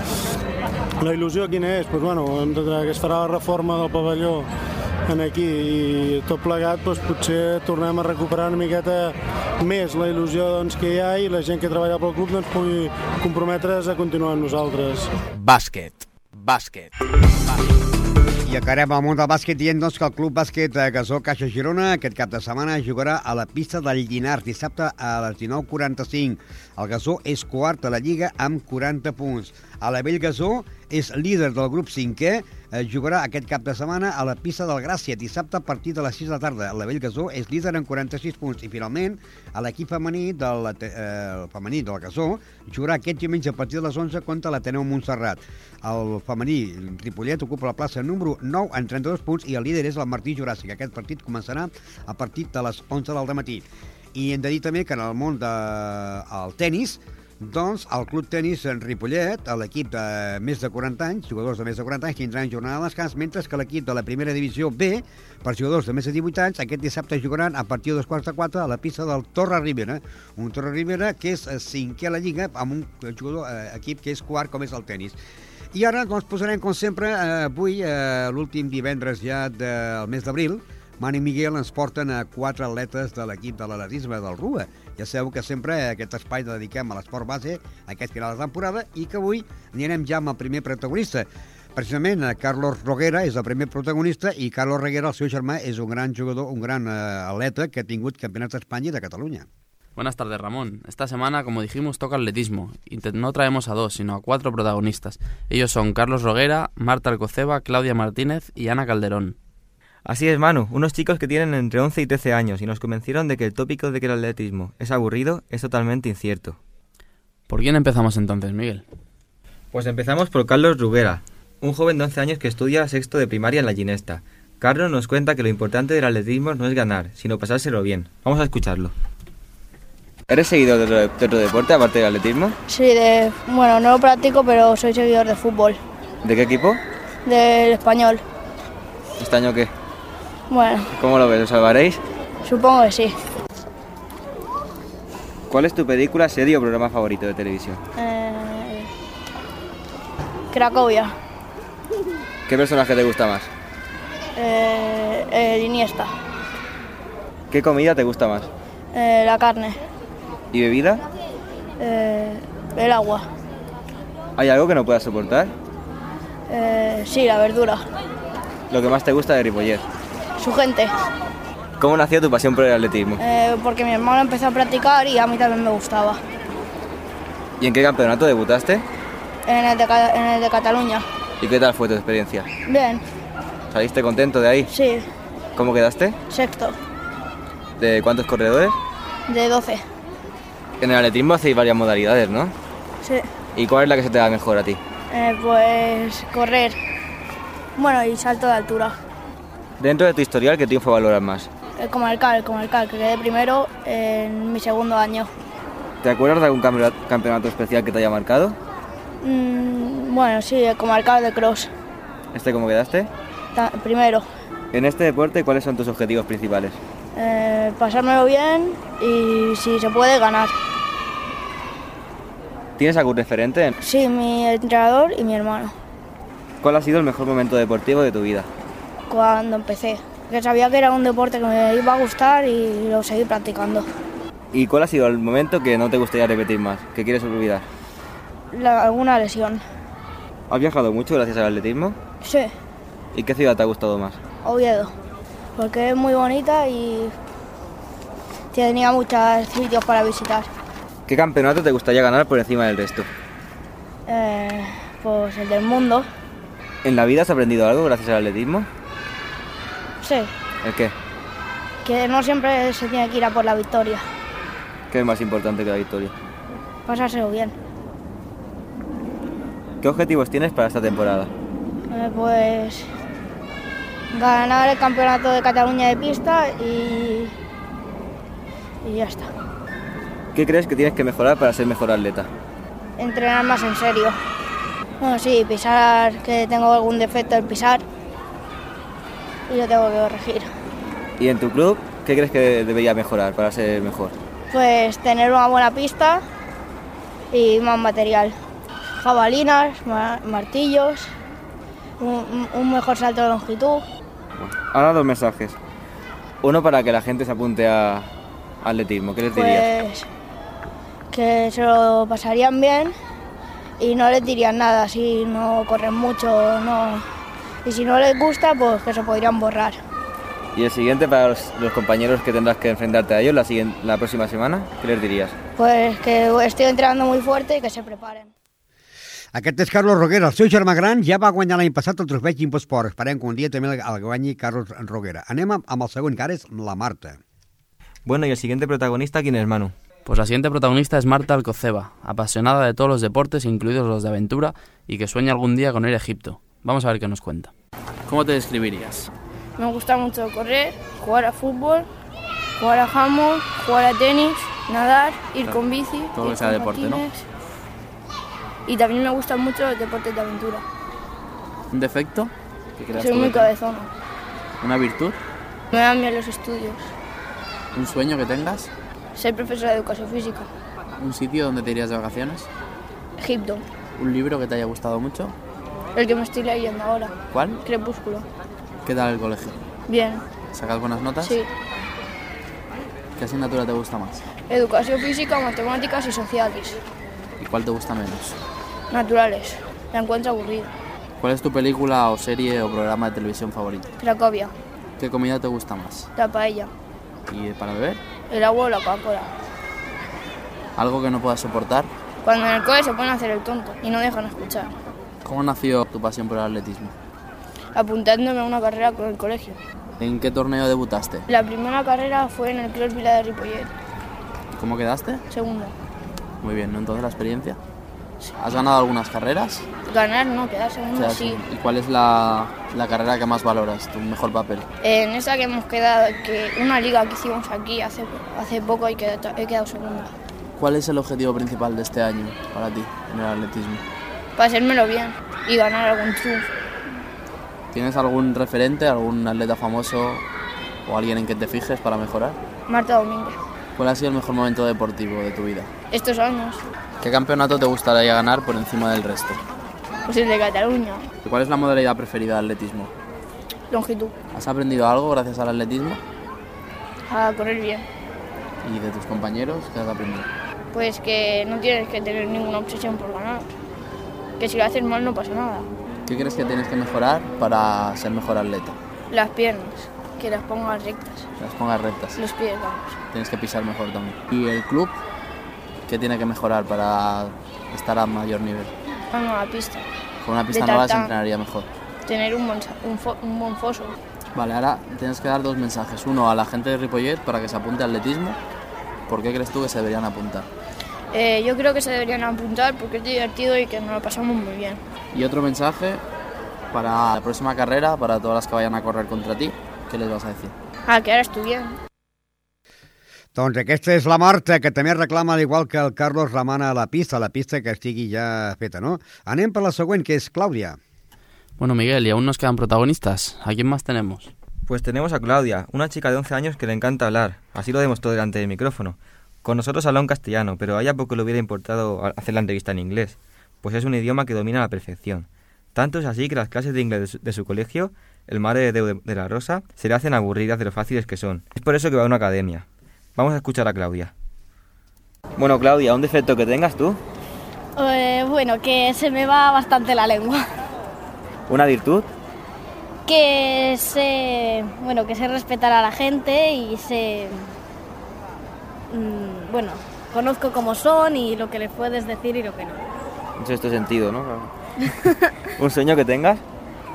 La il·lusió quina és? Pues, bueno, hem de, que es farà la reforma del pavelló en aquí i tot plegat doncs, potser tornem a recuperar una miqueta més la il·lusió doncs, que hi ha i la gent que treballa pel club doncs, pugui comprometre's a continuar amb nosaltres. Bàsquet. Bàsquet. I acabarem al món del bàsquet dient doncs, que el Club Bàsquet eh, Gasó Caixa Girona aquest cap de setmana jugarà a la pista del Llinars dissabte a les 19.45. El Gasó és quart a la Lliga amb 40 punts. A la Vell Gasó és líder del grup 5è, eh, jugarà aquest cap de setmana a la pista del Gràcia dissabte a partir de les 6 de la tarda. La Vell Gasó és líder amb 46 punts. I finalment, a l'equip femení del eh, el femení del Gasó jugarà aquest diumenge a partir de les 11 contra l'Ateneu Montserrat. El femení Ripollet ocupa la plaça número 9 en 32 punts i el líder és el Martí Juràssic. Aquest partit començarà a partir de les 11 del matí. I hem de dir també que en el món del de, tennis, doncs el Club Tenis en Ripollet, l'equip de més de 40 anys, jugadors de més de 40 anys, tindran jornada de descans, mentre que l'equip de la primera divisió B, per jugadors de més de 18 anys, aquest dissabte jugaran a partir de dos quarts de quatre a la pista del Torre Ribera. Un Torre Ribera que és eh, cinquè a la Lliga, amb un jugador, eh, equip que és quart, com és el tennis. I ara doncs, posarem, com sempre, eh, avui, eh, l'últim divendres ja del mes d'abril, Mani Miguel ens porten a quatre atletes de l'equip de l'atletisme del RUA, Ja sabeu que sempre aquest espai dediquem a l'esport base, a aquest final de temporada, i que avui anirem ja amb el primer protagonista. Precisament, eh, Carlos Roguera és el primer protagonista i Carlos Roguera, el seu germà, és un gran jugador, un gran eh, atleta que ha tingut campionats d'Espanya i de Catalunya. Buenas tardes, Ramón. Esta semana, como dijimos, toca atletismo. Y no traemos a dos, sino a cuatro protagonistas. Ellos son Carlos Roguera, Marta Alcoceba, Claudia Martínez y Ana Calderón. Así es, Manu, unos chicos que tienen entre 11 y 13 años y nos convencieron de que el tópico de que el atletismo es aburrido es totalmente incierto. ¿Por quién empezamos entonces, Miguel? Pues empezamos por Carlos Ruguera, un joven de 11 años que estudia sexto de primaria en la Ginesta. Carlos nos cuenta que lo importante del atletismo no es ganar, sino pasárselo bien. Vamos a escucharlo. ¿Eres seguidor de otro, de otro deporte aparte del atletismo? Sí, de, bueno, no lo practico, pero soy seguidor de fútbol, ¿De qué equipo? del español. ¿Este año qué? Bueno, ¿Cómo lo ves? ¿Lo salvaréis? supongo que sí. ¿Cuál es tu película, serie o programa favorito de televisión? Eh, Cracovia, ¿Qué personaje te gusta más? eh, el Iniesta, ¿Qué comida te gusta más? eh, la carne, ¿Y bebida? eh, el agua, ¿Hay algo que no puedas soportar? eh, sí, la verdura, Lo que más te gusta de Ripollet. Su gente, ¿Cómo nació tu pasión por el atletismo? eh, porque mi hermano empezó a practicar y a mí también me gustaba. ¿Y en qué campeonato debutaste? En el de, en el de Cataluña. ¿Y qué tal fue tu experiencia? Bien, ¿Saliste contento de ahí? sí, ¿Cómo quedaste? sexto, ¿De cuántos corredores? de 12. En el atletismo hacéis varias modalidades, ¿no? Sí. ¿Y cuál es la que se te da mejor a ti? Eh, pues correr. Bueno, y salto de altura. Dentro de tu historial, ¿qué triunfo valoras más? El Comarcal, el Comarcal, que quedé primero en mi segundo año. ¿Te acuerdas de algún campeonato, especial que te haya marcado? Mm, bueno, sí, el Comarcal de Cross. ¿Este cómo quedaste? Ta- primero. En este deporte, ¿cuáles son tus objetivos principales? Eh, pasármelo bien y si se puede ganar. ¿Tienes algún referente? Sí, mi entrenador y mi hermano. ¿Cuál ha sido el mejor momento deportivo de tu vida? Cuando empecé. Que sabía que era un deporte que me iba a gustar y lo seguí practicando. ¿Y cuál ha sido el momento que no te gustaría repetir más, que quieres olvidar? La- alguna lesión. ¿Has viajado mucho gracias al atletismo? Sí, ¿Y qué ciudad te ha gustado más? Oviedo. Porque es muy bonita y tenía muchos sitios para visitar. ¿Qué campeonato te gustaría ganar por encima del resto? Eh, pues el del mundo. ¿En la vida has aprendido algo gracias al atletismo? ¿El qué? que no siempre se tiene que ir a por la victoria. ¿Qué es más importante que la victoria? Pasárselo bien. ¿Qué objetivos tienes para esta temporada? Eh, pues ganar el campeonato de Cataluña de pista y, y ya está. ¿Qué crees que tienes que mejorar para ser mejor atleta? Entrenar más en serio. Bueno, sí, pisar, que tengo algún defecto en pisar y lo tengo que corregir. ¿Y en tu club, qué crees que debería mejorar para ser mejor? Pues tener una buena pista y más material. Jabalinas, ma- martillos, un, un mejor salto de longitud. Ahora dos mensajes. Uno para que la gente se apunte a atletismo. ¿Qué les dirías? Pues que se lo pasarían bien y no les dirían nada si no corren mucho, no. Y si no les gusta, pues que se podrían borrar. Y el siguiente para los, los compañeros que tendrás que enfrentarte a ellos la, siguiente, la próxima semana. ¿Qué les dirías? Pues que estoy entrenando muy fuerte y que se preparen. Aquest és Carlos Roguera. El seu germà gran ja va guanyar l'any passat el trofeu Imposport. Esperem que un dia també el guanyi Carlos Roguera. Anem amb el segon, que ara és la Marta. Bueno, y el siguiente protagonista, ¿quién es Manu? Pues la siguiente protagonista es Marta Alcoceba, apasionada de todos los deportes, incluidos los de aventura, y que sueña algún día con ir a Egipto. Vamos a ver qué nos cuenta. ¿Cómo te describirías? Me gusta mucho correr, jugar a fútbol, jugar a handball, jugar a tenis, nadar, ir Claro, con bici. todo lo ir que sea con deporte, ¿no? Y también me gustan mucho los deportes de aventura. ¿Un defecto? que Soy muy cabezona. ¿Una virtud? Me dan bien los estudios. ¿Un sueño que tengas? Soy profesora de educación física. ¿Un sitio donde te irías de vacaciones? Egipto, ¿Un libro que te haya gustado mucho? El que me estoy leyendo ahora. ¿Cuál? Crepúsculo. ¿Qué tal el colegio? Bien, ¿Sacas buenas notas? sí. ¿Qué asignatura te gusta más? Educación física, matemáticas y sociales. ¿Y cuál te gusta menos? Naturales. La encuentro aburrida. ¿Cuál es tu película o serie o programa de televisión favorito? Cracovia. ¿Qué comida te gusta más? La paella. ¿Y para beber? El agua o la Coca-Cola. ¿Algo que no puedas soportar? Cuando en el cole se ponen a hacer el tonto y no dejan escuchar. ¿Cómo nació tu pasión por el atletismo? Apuntándome a una carrera con el colegio. ¿En qué torneo debutaste? La primera carrera fue en el Club Vila de Ripollet. ¿Cómo quedaste? Segunda. Muy bien, ¿no? Entonces la experiencia. ¿Has ganado algunas carreras? Ganar no, quedar O segunda sea, sí. ¿Y cuál es la, la carrera que más valoras, tu mejor papel? En esa que hemos quedado, que una liga que hicimos aquí hace, hace poco y que he quedado segunda. ¿Cuál es el objetivo principal de este año para ti en el atletismo? Pasármelo bien y ganar algún triunfo. ¿Tienes algún referente, algún atleta famoso o alguien en que te fijes para mejorar? Marta Domínguez. ¿Cuál ha sido el mejor momento deportivo de tu vida? Estos años, ¿Qué campeonato te gustaría ganar por encima del resto? pues el de Cataluña, ¿Y ¿Cuál es la modalidad preferida del atletismo? longitud, ¿Has aprendido algo gracias al atletismo? a correr bien. ¿Y de tus compañeros qué has aprendido? Pues que no tienes que tener ninguna obsesión por ganar. Que si lo haces mal no pasa nada. ¿Qué crees que tienes que mejorar para ser mejor atleta? Las piernas, que las pongas rectas. Las pongas rectas. Los pies, vamos. Tienes que pisar mejor también. ¿Y el club? ¿Qué tiene que mejorar para estar a mayor nivel? Vamos a la pista. Con una pista De nueva se entrenaría mejor. Tener un un, fo- un buen foso. Vale, ahora tienes que dar dos mensajes. Uno a la gente de Ripollet para que se apunte al atletismo. ¿Por qué crees tú que se deberían apuntar? Eh, yo creo que se deberían apuntar porque es divertido y que nos lo pasamos muy bien. Y otro mensaje para la próxima carrera, para todas las que vayan a correr contra ti. ¿Qué les vas a decir? Ah, que ahora estudien. Doncs aquesta és la Marta, que també reclama, al igual que el Carlos, remana a la pista, la pista que estigui ja feta, no? Anem per la següent, que és Clàudia. Bueno, Miguel, y aún nos quedan protagonistas. ¿A quién más tenemos? Pues tenemos a Claudia, una chica de 11 años que le encanta hablar. Así lo demostró delante del micrófono. Con nosotros habló en castellano, pero a ella poco le hubiera importado hacer la entrevista en inglés, pues es un idioma que domina a la perfección. Tanto es así que las clases de inglés de su, de su colegio, el Madre de, de la Rosa, se le hacen aburridas de lo fáciles que son. Es por eso que va a una academia. Vamos a escuchar a Claudia. Bueno, Claudia, un defecto que tengas tú, Eh, bueno, que se me va bastante la lengua. una virtud, Que sé, bueno, que sé respetar a la gente y sé, mm, bueno, conozco cómo son y lo que les puedes decir y lo que no. en sexto sentido, ¿no? un sueño que tengas,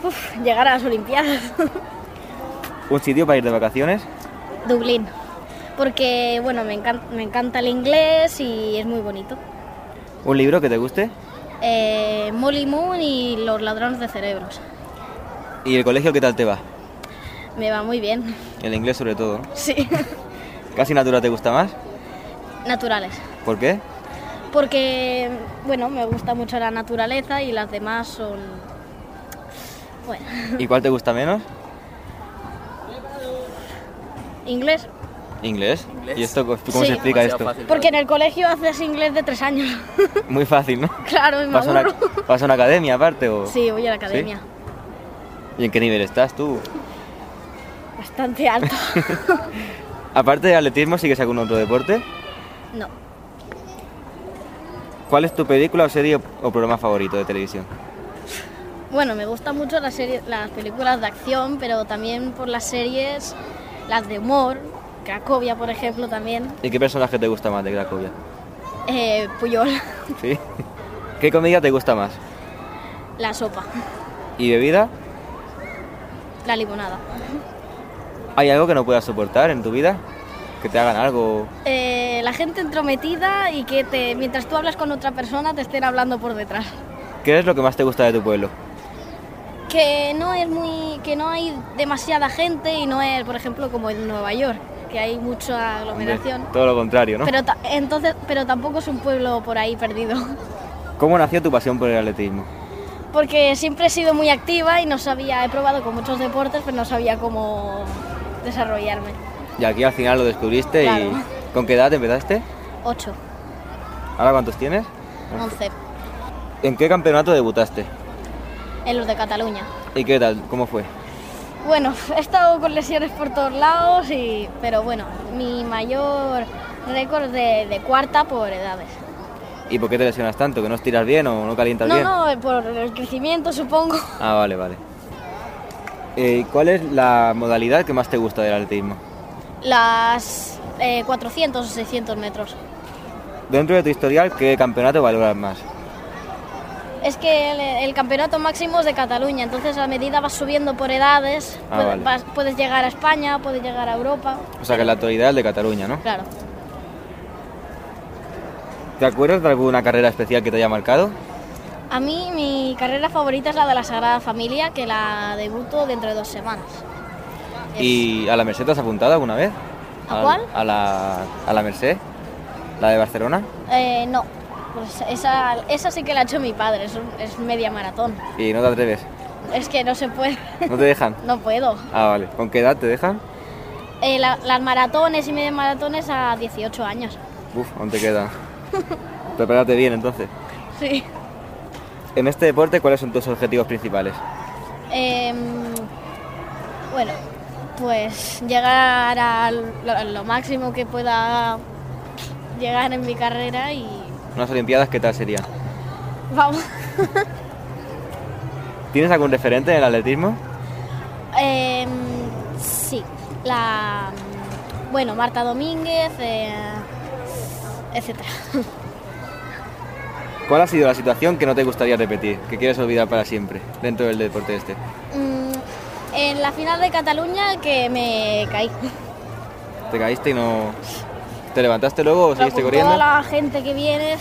Uf, llegar a las Olimpiadas. un sitio para ir de vacaciones, Dublín. Porque, bueno, me encanta, me encanta el inglés y es muy bonito. un libro que te guste Eh, Molly Moon y los ladrones de cerebros. y el colegio qué tal te va. Me va muy bien. El inglés sobre todo, ¿no? Sí. ¿Casi natura te gusta más? Naturales. ¿Por qué? Porque, bueno, me gusta mucho la naturaleza y las demás son... Bueno, ¿Y cuál te gusta menos? inglés. Inglés. ¿Inglés? ¿Y esto cómo Sí. se explica Demasiado esto? fácil. Porque en el colegio haces inglés de tres años. Muy fácil, ¿no? claro, y me ¿Vas a, una, vas a una academia aparte o...? Sí, voy a la academia. ¿Y en qué nivel estás tú? Bastante alto. Aparte de atletismo, ¿sigues algún otro deporte? No. ¿Cuál es tu película o serie o programa favorito de televisión? Bueno, me gustan mucho las, series, las películas de acción, pero también por las series, las de humor. Cracovia, por ejemplo, también. ¿Y qué personaje te gusta más de Cracovia? Eh, Puyol, ¿Sí? ¿Qué comida te gusta más? la sopa, ¿Y bebida? la limonada. ¿Hay algo que no puedas soportar en tu vida? ¿Que te hagan algo? Eh, la gente entrometida y que te, mientras tú hablas con otra persona te estén hablando por detrás. ¿Qué es lo que más te gusta de tu pueblo? Que no es muy, que no hay demasiada gente y no es, por ejemplo, como en Nueva York, que hay mucha aglomeración. Hombre, todo lo contrario, ¿no? Pero ta- entonces, pero tampoco es un pueblo por ahí perdido, ¿Cómo nació tu pasión por el atletismo? porque siempre he sido muy activa y no sabía, he probado con muchos deportes, pero no sabía cómo desarrollarme. Y aquí al final lo descubriste Claro. y... ¿Con qué edad empezaste? 8, ¿Ahora cuántos tienes? 11, ¿En qué campeonato debutaste? en los de Cataluña. ¿Y qué tal? ¿Cómo fue? Bueno, he estado con lesiones por todos lados, y, pero bueno, mi mayor récord de, de cuarta por edades. ¿Y por qué te lesionas tanto? ¿Que no estiras bien o no calientas No, bien? no, por el crecimiento supongo. Ah, vale, vale. Eh, ¿Cuál es la modalidad que más te gusta del atletismo? Las eh, 400 o 600 metros. Dentro de tu historial, ¿qué campeonato valoras más? Es que el, el campeonato máximo es de Cataluña, entonces a medida vas subiendo por edades, Ah, puede- vale. vas- puedes llegar a España, puedes llegar a Europa. O sea, que la actualidad es de Cataluña, ¿no? Claro. ¿Te acuerdas de alguna carrera especial que te haya marcado? A mí mi carrera favorita es la de la Sagrada Familia, que la debuto dentro de dos semanas. ¿Y a la Merced te has apuntado alguna vez? ¿A cuál? A la, a la Merced, la de Barcelona. Eh, no, pues esa, esa sí que la ha hecho mi padre, es, un- es media maratón. Y no te atreves. Es que no se puede, ¿No te dejan? no puedo. Ah, vale. ¿Con qué edad te dejan? Eh, la- las maratones y media maratones a 18 años. Uf, aún te queda. Prepárate bien entonces. Sí. En este deporte, ¿cuáles son tus objetivos principales? Em, bueno, pues llegar a lo, máximo que pueda llegar en mi carrera y Unas Olimpiadas, ¿qué tal serían? vamos. ¿Tienes algún referente en el atletismo? Em, sí, la bueno Marta Domínguez, eh, etcétera. ¿Cuál ha sido la situación que no te gustaría repetir, que quieres olvidar para siempre dentro del deporte este? Mm, en la final de Cataluña que me caí. ¿Te caíste y no... ¿Te levantaste luego o seguiste corriendo? Toda la gente que viene,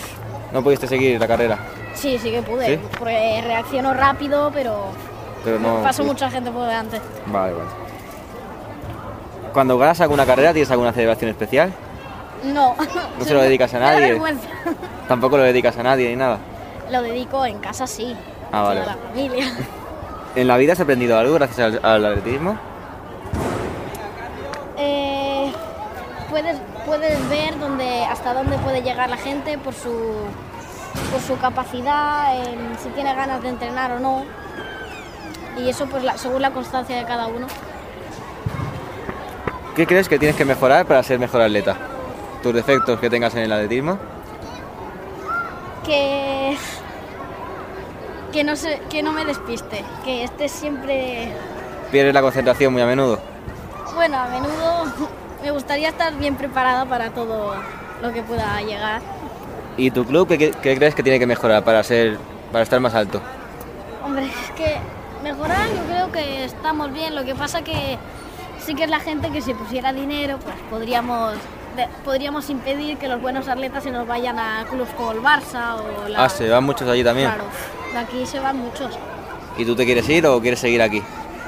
No pudiste seguir la carrera, sí, sí que pude, ¿Sí? porque reacciono rápido, pero pero no... pasó mucha gente por delante. Vale, vale. Cuando ganas alguna carrera, ¿tienes alguna celebración especial? No. No se lo dedicas a Me da nadie. vergüenza. Tampoco lo dedicas a nadie ni nada. Lo dedico en casa, sí. Ah, vale. Toda la familia. ¿En la vida has aprendido algo gracias al, al atletismo? Eh, puedes, puedes ver dónde, hasta dónde puede llegar la gente por su, por su capacidad, en si tiene ganas de entrenar o no. Y eso pues la- según la constancia de cada uno. ¿Qué crees que tienes que mejorar para ser mejor atleta? ¿Tus defectos que tengas en el atletismo? Que, que, no se, que no me despiste, que esté siempre... ¿Pierdes la concentración muy a menudo? Bueno, a menudo me gustaría estar bien preparada para todo lo que pueda llegar. ¿Y tu club qué, crees que tiene que mejorar para, ser, para estar más alto? Hombre, es que mejorar yo creo que estamos bien, lo que pasa que sí que es la gente que si pusiera dinero, pues podríamos de- podríamos impedir que los buenos atletas se nos vayan a clubes como el Barça o la... Ah, se van muchos allí también. Claro, de aquí se van muchos. ¿Y tú te quieres ir o quieres seguir aquí?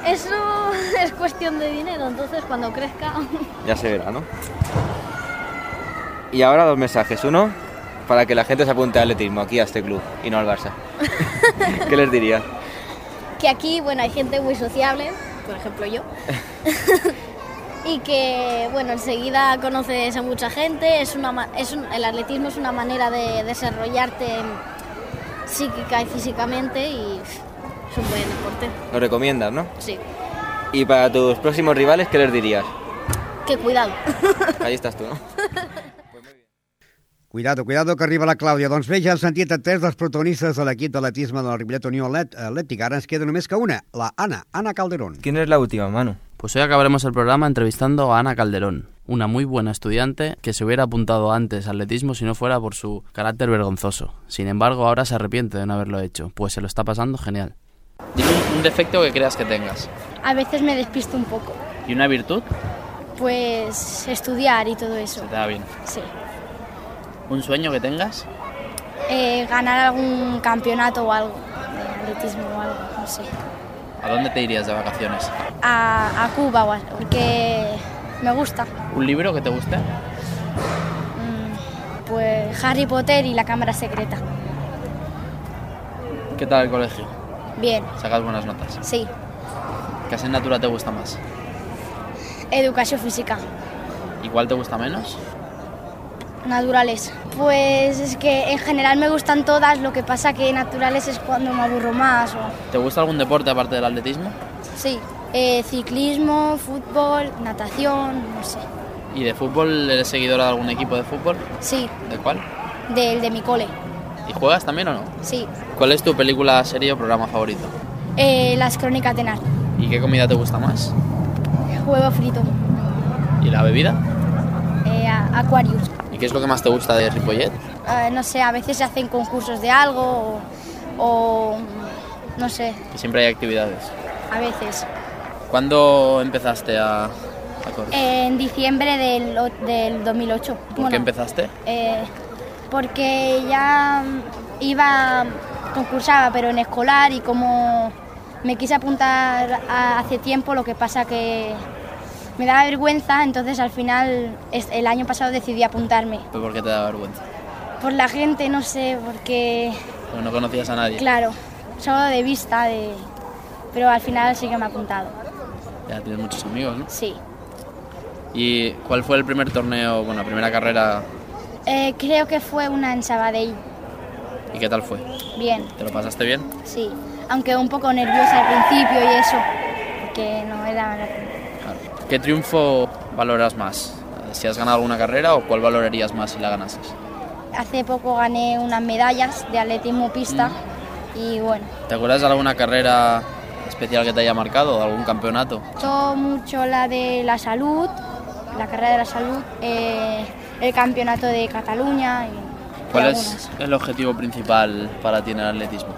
Eso es cuestión de dinero, entonces cuando crezca... Ya se verá, ¿no? Y ahora dos mensajes. Uno, para que la gente se apunte al atletismo, aquí a este club, y no al Barça. ¿Qué les dirías? que aquí, bueno, hay gente muy sociable, por ejemplo yo, y que, bueno, enseguida conoces a mucha gente, es una, es un- el atletismo es una manera de desarrollarte psíquica y físicamente y es un buen deporte, Lo recomiendas, ¿no? sí. Y para tus próximos rivales, ¿qué les dirías? Que cuidado. Ahí estás tú, ¿no? Cuidado, cuidado, que arriba la Clàudia. Doncs bé, ja hem sentit a tres dels protagonistes de l'equip d'atletisme de la Ripollet Unió Atlètica. Ara ens queda només que una, la Ana, Ana Calderón. ¿Quién es la última, Manu? Pues hoy acabaremos el programa entrevistando a Ana Calderón, una muy buena estudiante que se hubiera apuntado antes al atletismo si no fuera por su carácter vergonzoso. Sin embargo, ahora se arrepiente de no haberlo hecho, pues se lo está pasando genial. Dime un, un defecto que creas que tengas. A veces me despisto un poco, ¿Y una virtud? pues estudiar y todo eso, Se te da bien. sí. ¿Un sueño que tengas? Eh, ganar algún campeonato o algo, de atletismo o algo, no sé. ¿A dónde te irías de vacaciones? A, a Cuba porque me gusta. ¿Un libro que te guste? Pues Harry Potter y la cámara secreta. ¿Qué tal el colegio? Bien, ¿Sacas buenas notas? sí. ¿Qué asignatura te gusta más? Educación física. ¿Y cuál te gusta menos? Naturales. Pues es que en general me gustan todas, lo que pasa que naturales es cuando me aburro más. O... ¿Te gusta algún deporte aparte del atletismo? Sí, eh, ciclismo, fútbol, natación, no sé. ¿Y de fútbol eres seguidora de algún equipo de fútbol? Sí, ¿De cuál? del de mi cole. ¿Y juegas también o no? Sí. ¿Cuál es tu película, serie o programa favorito? Eh, las crónicas de Narnia. ¿Y qué comida te gusta más? Huevo frito. ¿Y la bebida? Eh, Aquarius. ¿Y qué es lo que más te gusta de Ripollet? Eh, no sé, a veces se hacen concursos de algo o, o, no sé, Que siempre hay actividades. a veces. ¿Cuándo empezaste a, a correr? En diciembre del, del 2008. ¿Por Bueno, qué empezaste? eh, porque ya iba, concursaba, pero en escolar y como me quise apuntar a- hace tiempo, lo que pasa que me daba vergüenza, entonces al final el año pasado decidí apuntarme. ¿Pero ¿Por qué te da vergüenza? Por la gente, no sé, porque, Porque no conocías a nadie. claro, solo de vista, de... pero al final sí que me he apuntado. Ya tienes muchos amigos, ¿no? Sí. ¿Y cuál fue el primer torneo, bueno, la primera carrera Eh, creo que fue una en Sabadell. y qué tal fue? Bien, ¿Te lo pasaste bien? sí. Aunque un poco nerviosa al principio y eso, porque no era la ¿Qué triunfo valoras más? ¿Si has ganado alguna carrera o cuál valorarías más si la ganases? Hace poco gané unas medallas de atletismo pista y bueno, ¿Te acuerdas de alguna carrera especial que te haya marcado algún campeonato? todo mucho la de la salud, la carrera de la salud, eh, el campeonato de Cataluña y, ¿Cuál es el objetivo principal para ti en el atletismo?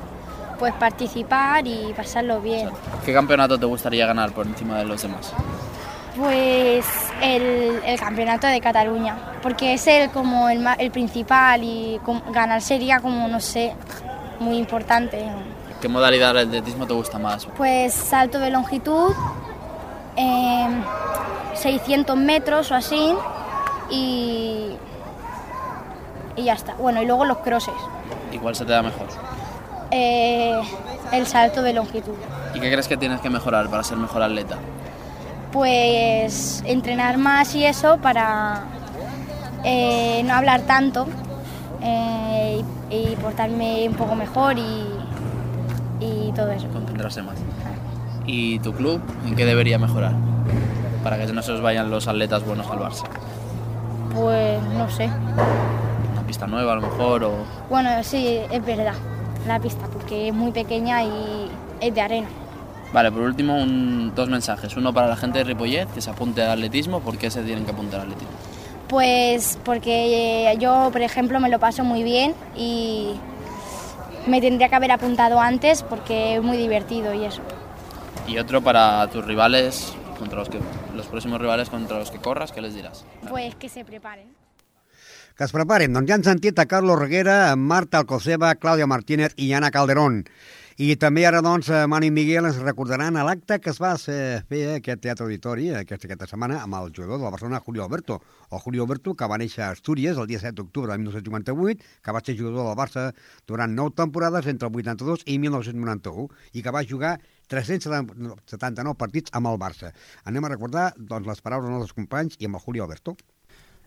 Pues participar y pasarlo bien. ¿Qué campeonato te gustaría ganar por encima de los demás? Pues el, el campeonato de Cataluña, porque es el como el, el principal y ganar sería como, no sé, muy importante. ¿Qué modalidad del atletismo te gusta más? Pues salto de longitud, em, 600 metros o así, y, y ya está. Bueno, y luego los crosses, ¿Y cuál se te da mejor? Eh, el salto de longitud. ¿Y qué crees que tienes que mejorar para ser mejor atleta? Pues entrenar más y eso para eh, no hablar tanto eh, y, y portarme un poco mejor y, y todo eso. Concentrarse más. ¿Y tu club en qué debería mejorar? Para que no se os vayan los atletas buenos al Barça. Pues no sé. Una pista nueva a lo mejor o... Bueno, sí, es verdad, la pista, porque es muy pequeña y es de arena. Vale, por último, un- dos mensajes. Uno para la gente de Ripollet, que se apunte al atletismo. ¿Por qué se tienen que apuntar al atletismo? Pues porque yo, por ejemplo, me lo paso muy bien y me tendría que haber apuntado antes porque es muy divertido y eso. Y otro para tus rivales, contra los que los próximos rivales contra los que corras, ¿qué les dirás? Pues que se preparen. Que es preparen. Doncs ja han sentit a Carlos Reguera, Marta Alcoceba, Clàudia Martínez i Anna Calderón. I també ara, doncs, eh, Manu i Miguel ens recordaran a l'acte que es va ser- fer a aquest Teatre Auditori aquesta, aquesta setmana amb el jugador de la Barcelona, Julio Alberto. El Julio Alberto, que va néixer a Astúries el dia 7 d'octubre de 1958, que va ser jugador del Barça durant 9 temporades entre el 82 i 1991 i que va jugar 379 partits amb el Barça. Anem a recordar doncs, les paraules dels nostres companys i amb el Julio Alberto.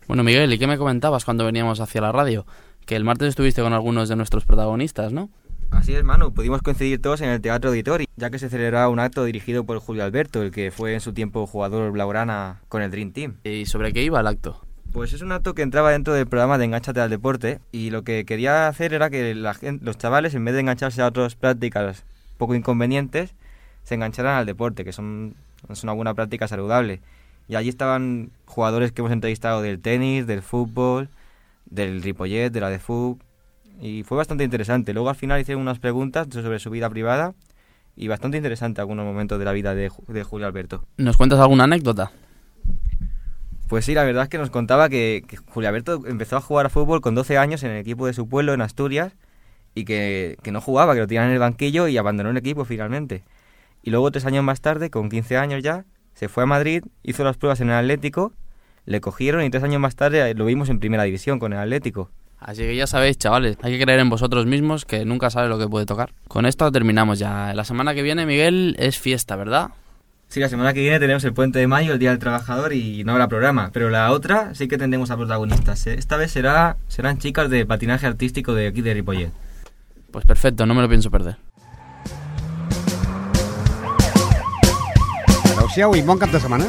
Bueno, Miguel, ¿y qué me comentabas cuando veníamos hacia la radio? Que el martes estuviste con algunos de nuestros protagonistas, ¿no? Así es, Manu. Pudimos coincidir todos en el Teatro Auditori, ya que se celebraba un acto dirigido por Julio Alberto, el que fue en su tiempo jugador blaugrana con el Dream Team. ¿Y sobre qué iba el acto? Pues es un acto que entraba dentro del programa de Enganchate al Deporte y lo que quería hacer era que la los chavales, en vez de engancharse a otras prácticas poco inconvenientes, se engancharan al deporte, que son, es una buena práctica saludable. Y allí estaban jugadores que hemos entrevistado del tenis, del fútbol, del Ripollet, de la de FUC, y fue bastante interesante. Luego al final hicieron unas preguntas sobre su vida privada y bastante interesante algunos momentos de la vida de, de Julio Alberto. ¿Nos cuentas alguna anécdota? Pues sí, la verdad es que nos contaba que, que Julio Alberto empezó a jugar a fútbol con 12 años en el equipo de su pueblo, en Asturias, y que, que no jugaba, que lo tiraban en el banquillo y abandonó el equipo finalmente. Y luego, tres años más tarde, con 15 años ya, se fue a Madrid, hizo las pruebas en el Atlético, le cogieron y tres años más tarde lo vimos en primera división con el Atlético. Así que ya sabéis, chavales, hay que creer en vosotros mismos que nunca sabe lo que puede tocar. Con esto terminamos ya. La semana que viene, Miguel, es fiesta, ¿verdad? Sí, la semana que viene tenemos el puente de mayo, el Día del Trabajador, y no habrá programa. Pero la otra sí que tendremos a protagonistas. ¿eh? Esta vez será, serán chicas de patinaje artístico de aquí de Ripollet. Pues perfecto, no me lo pienso perder. Adéu-siau i bon cap de setmana.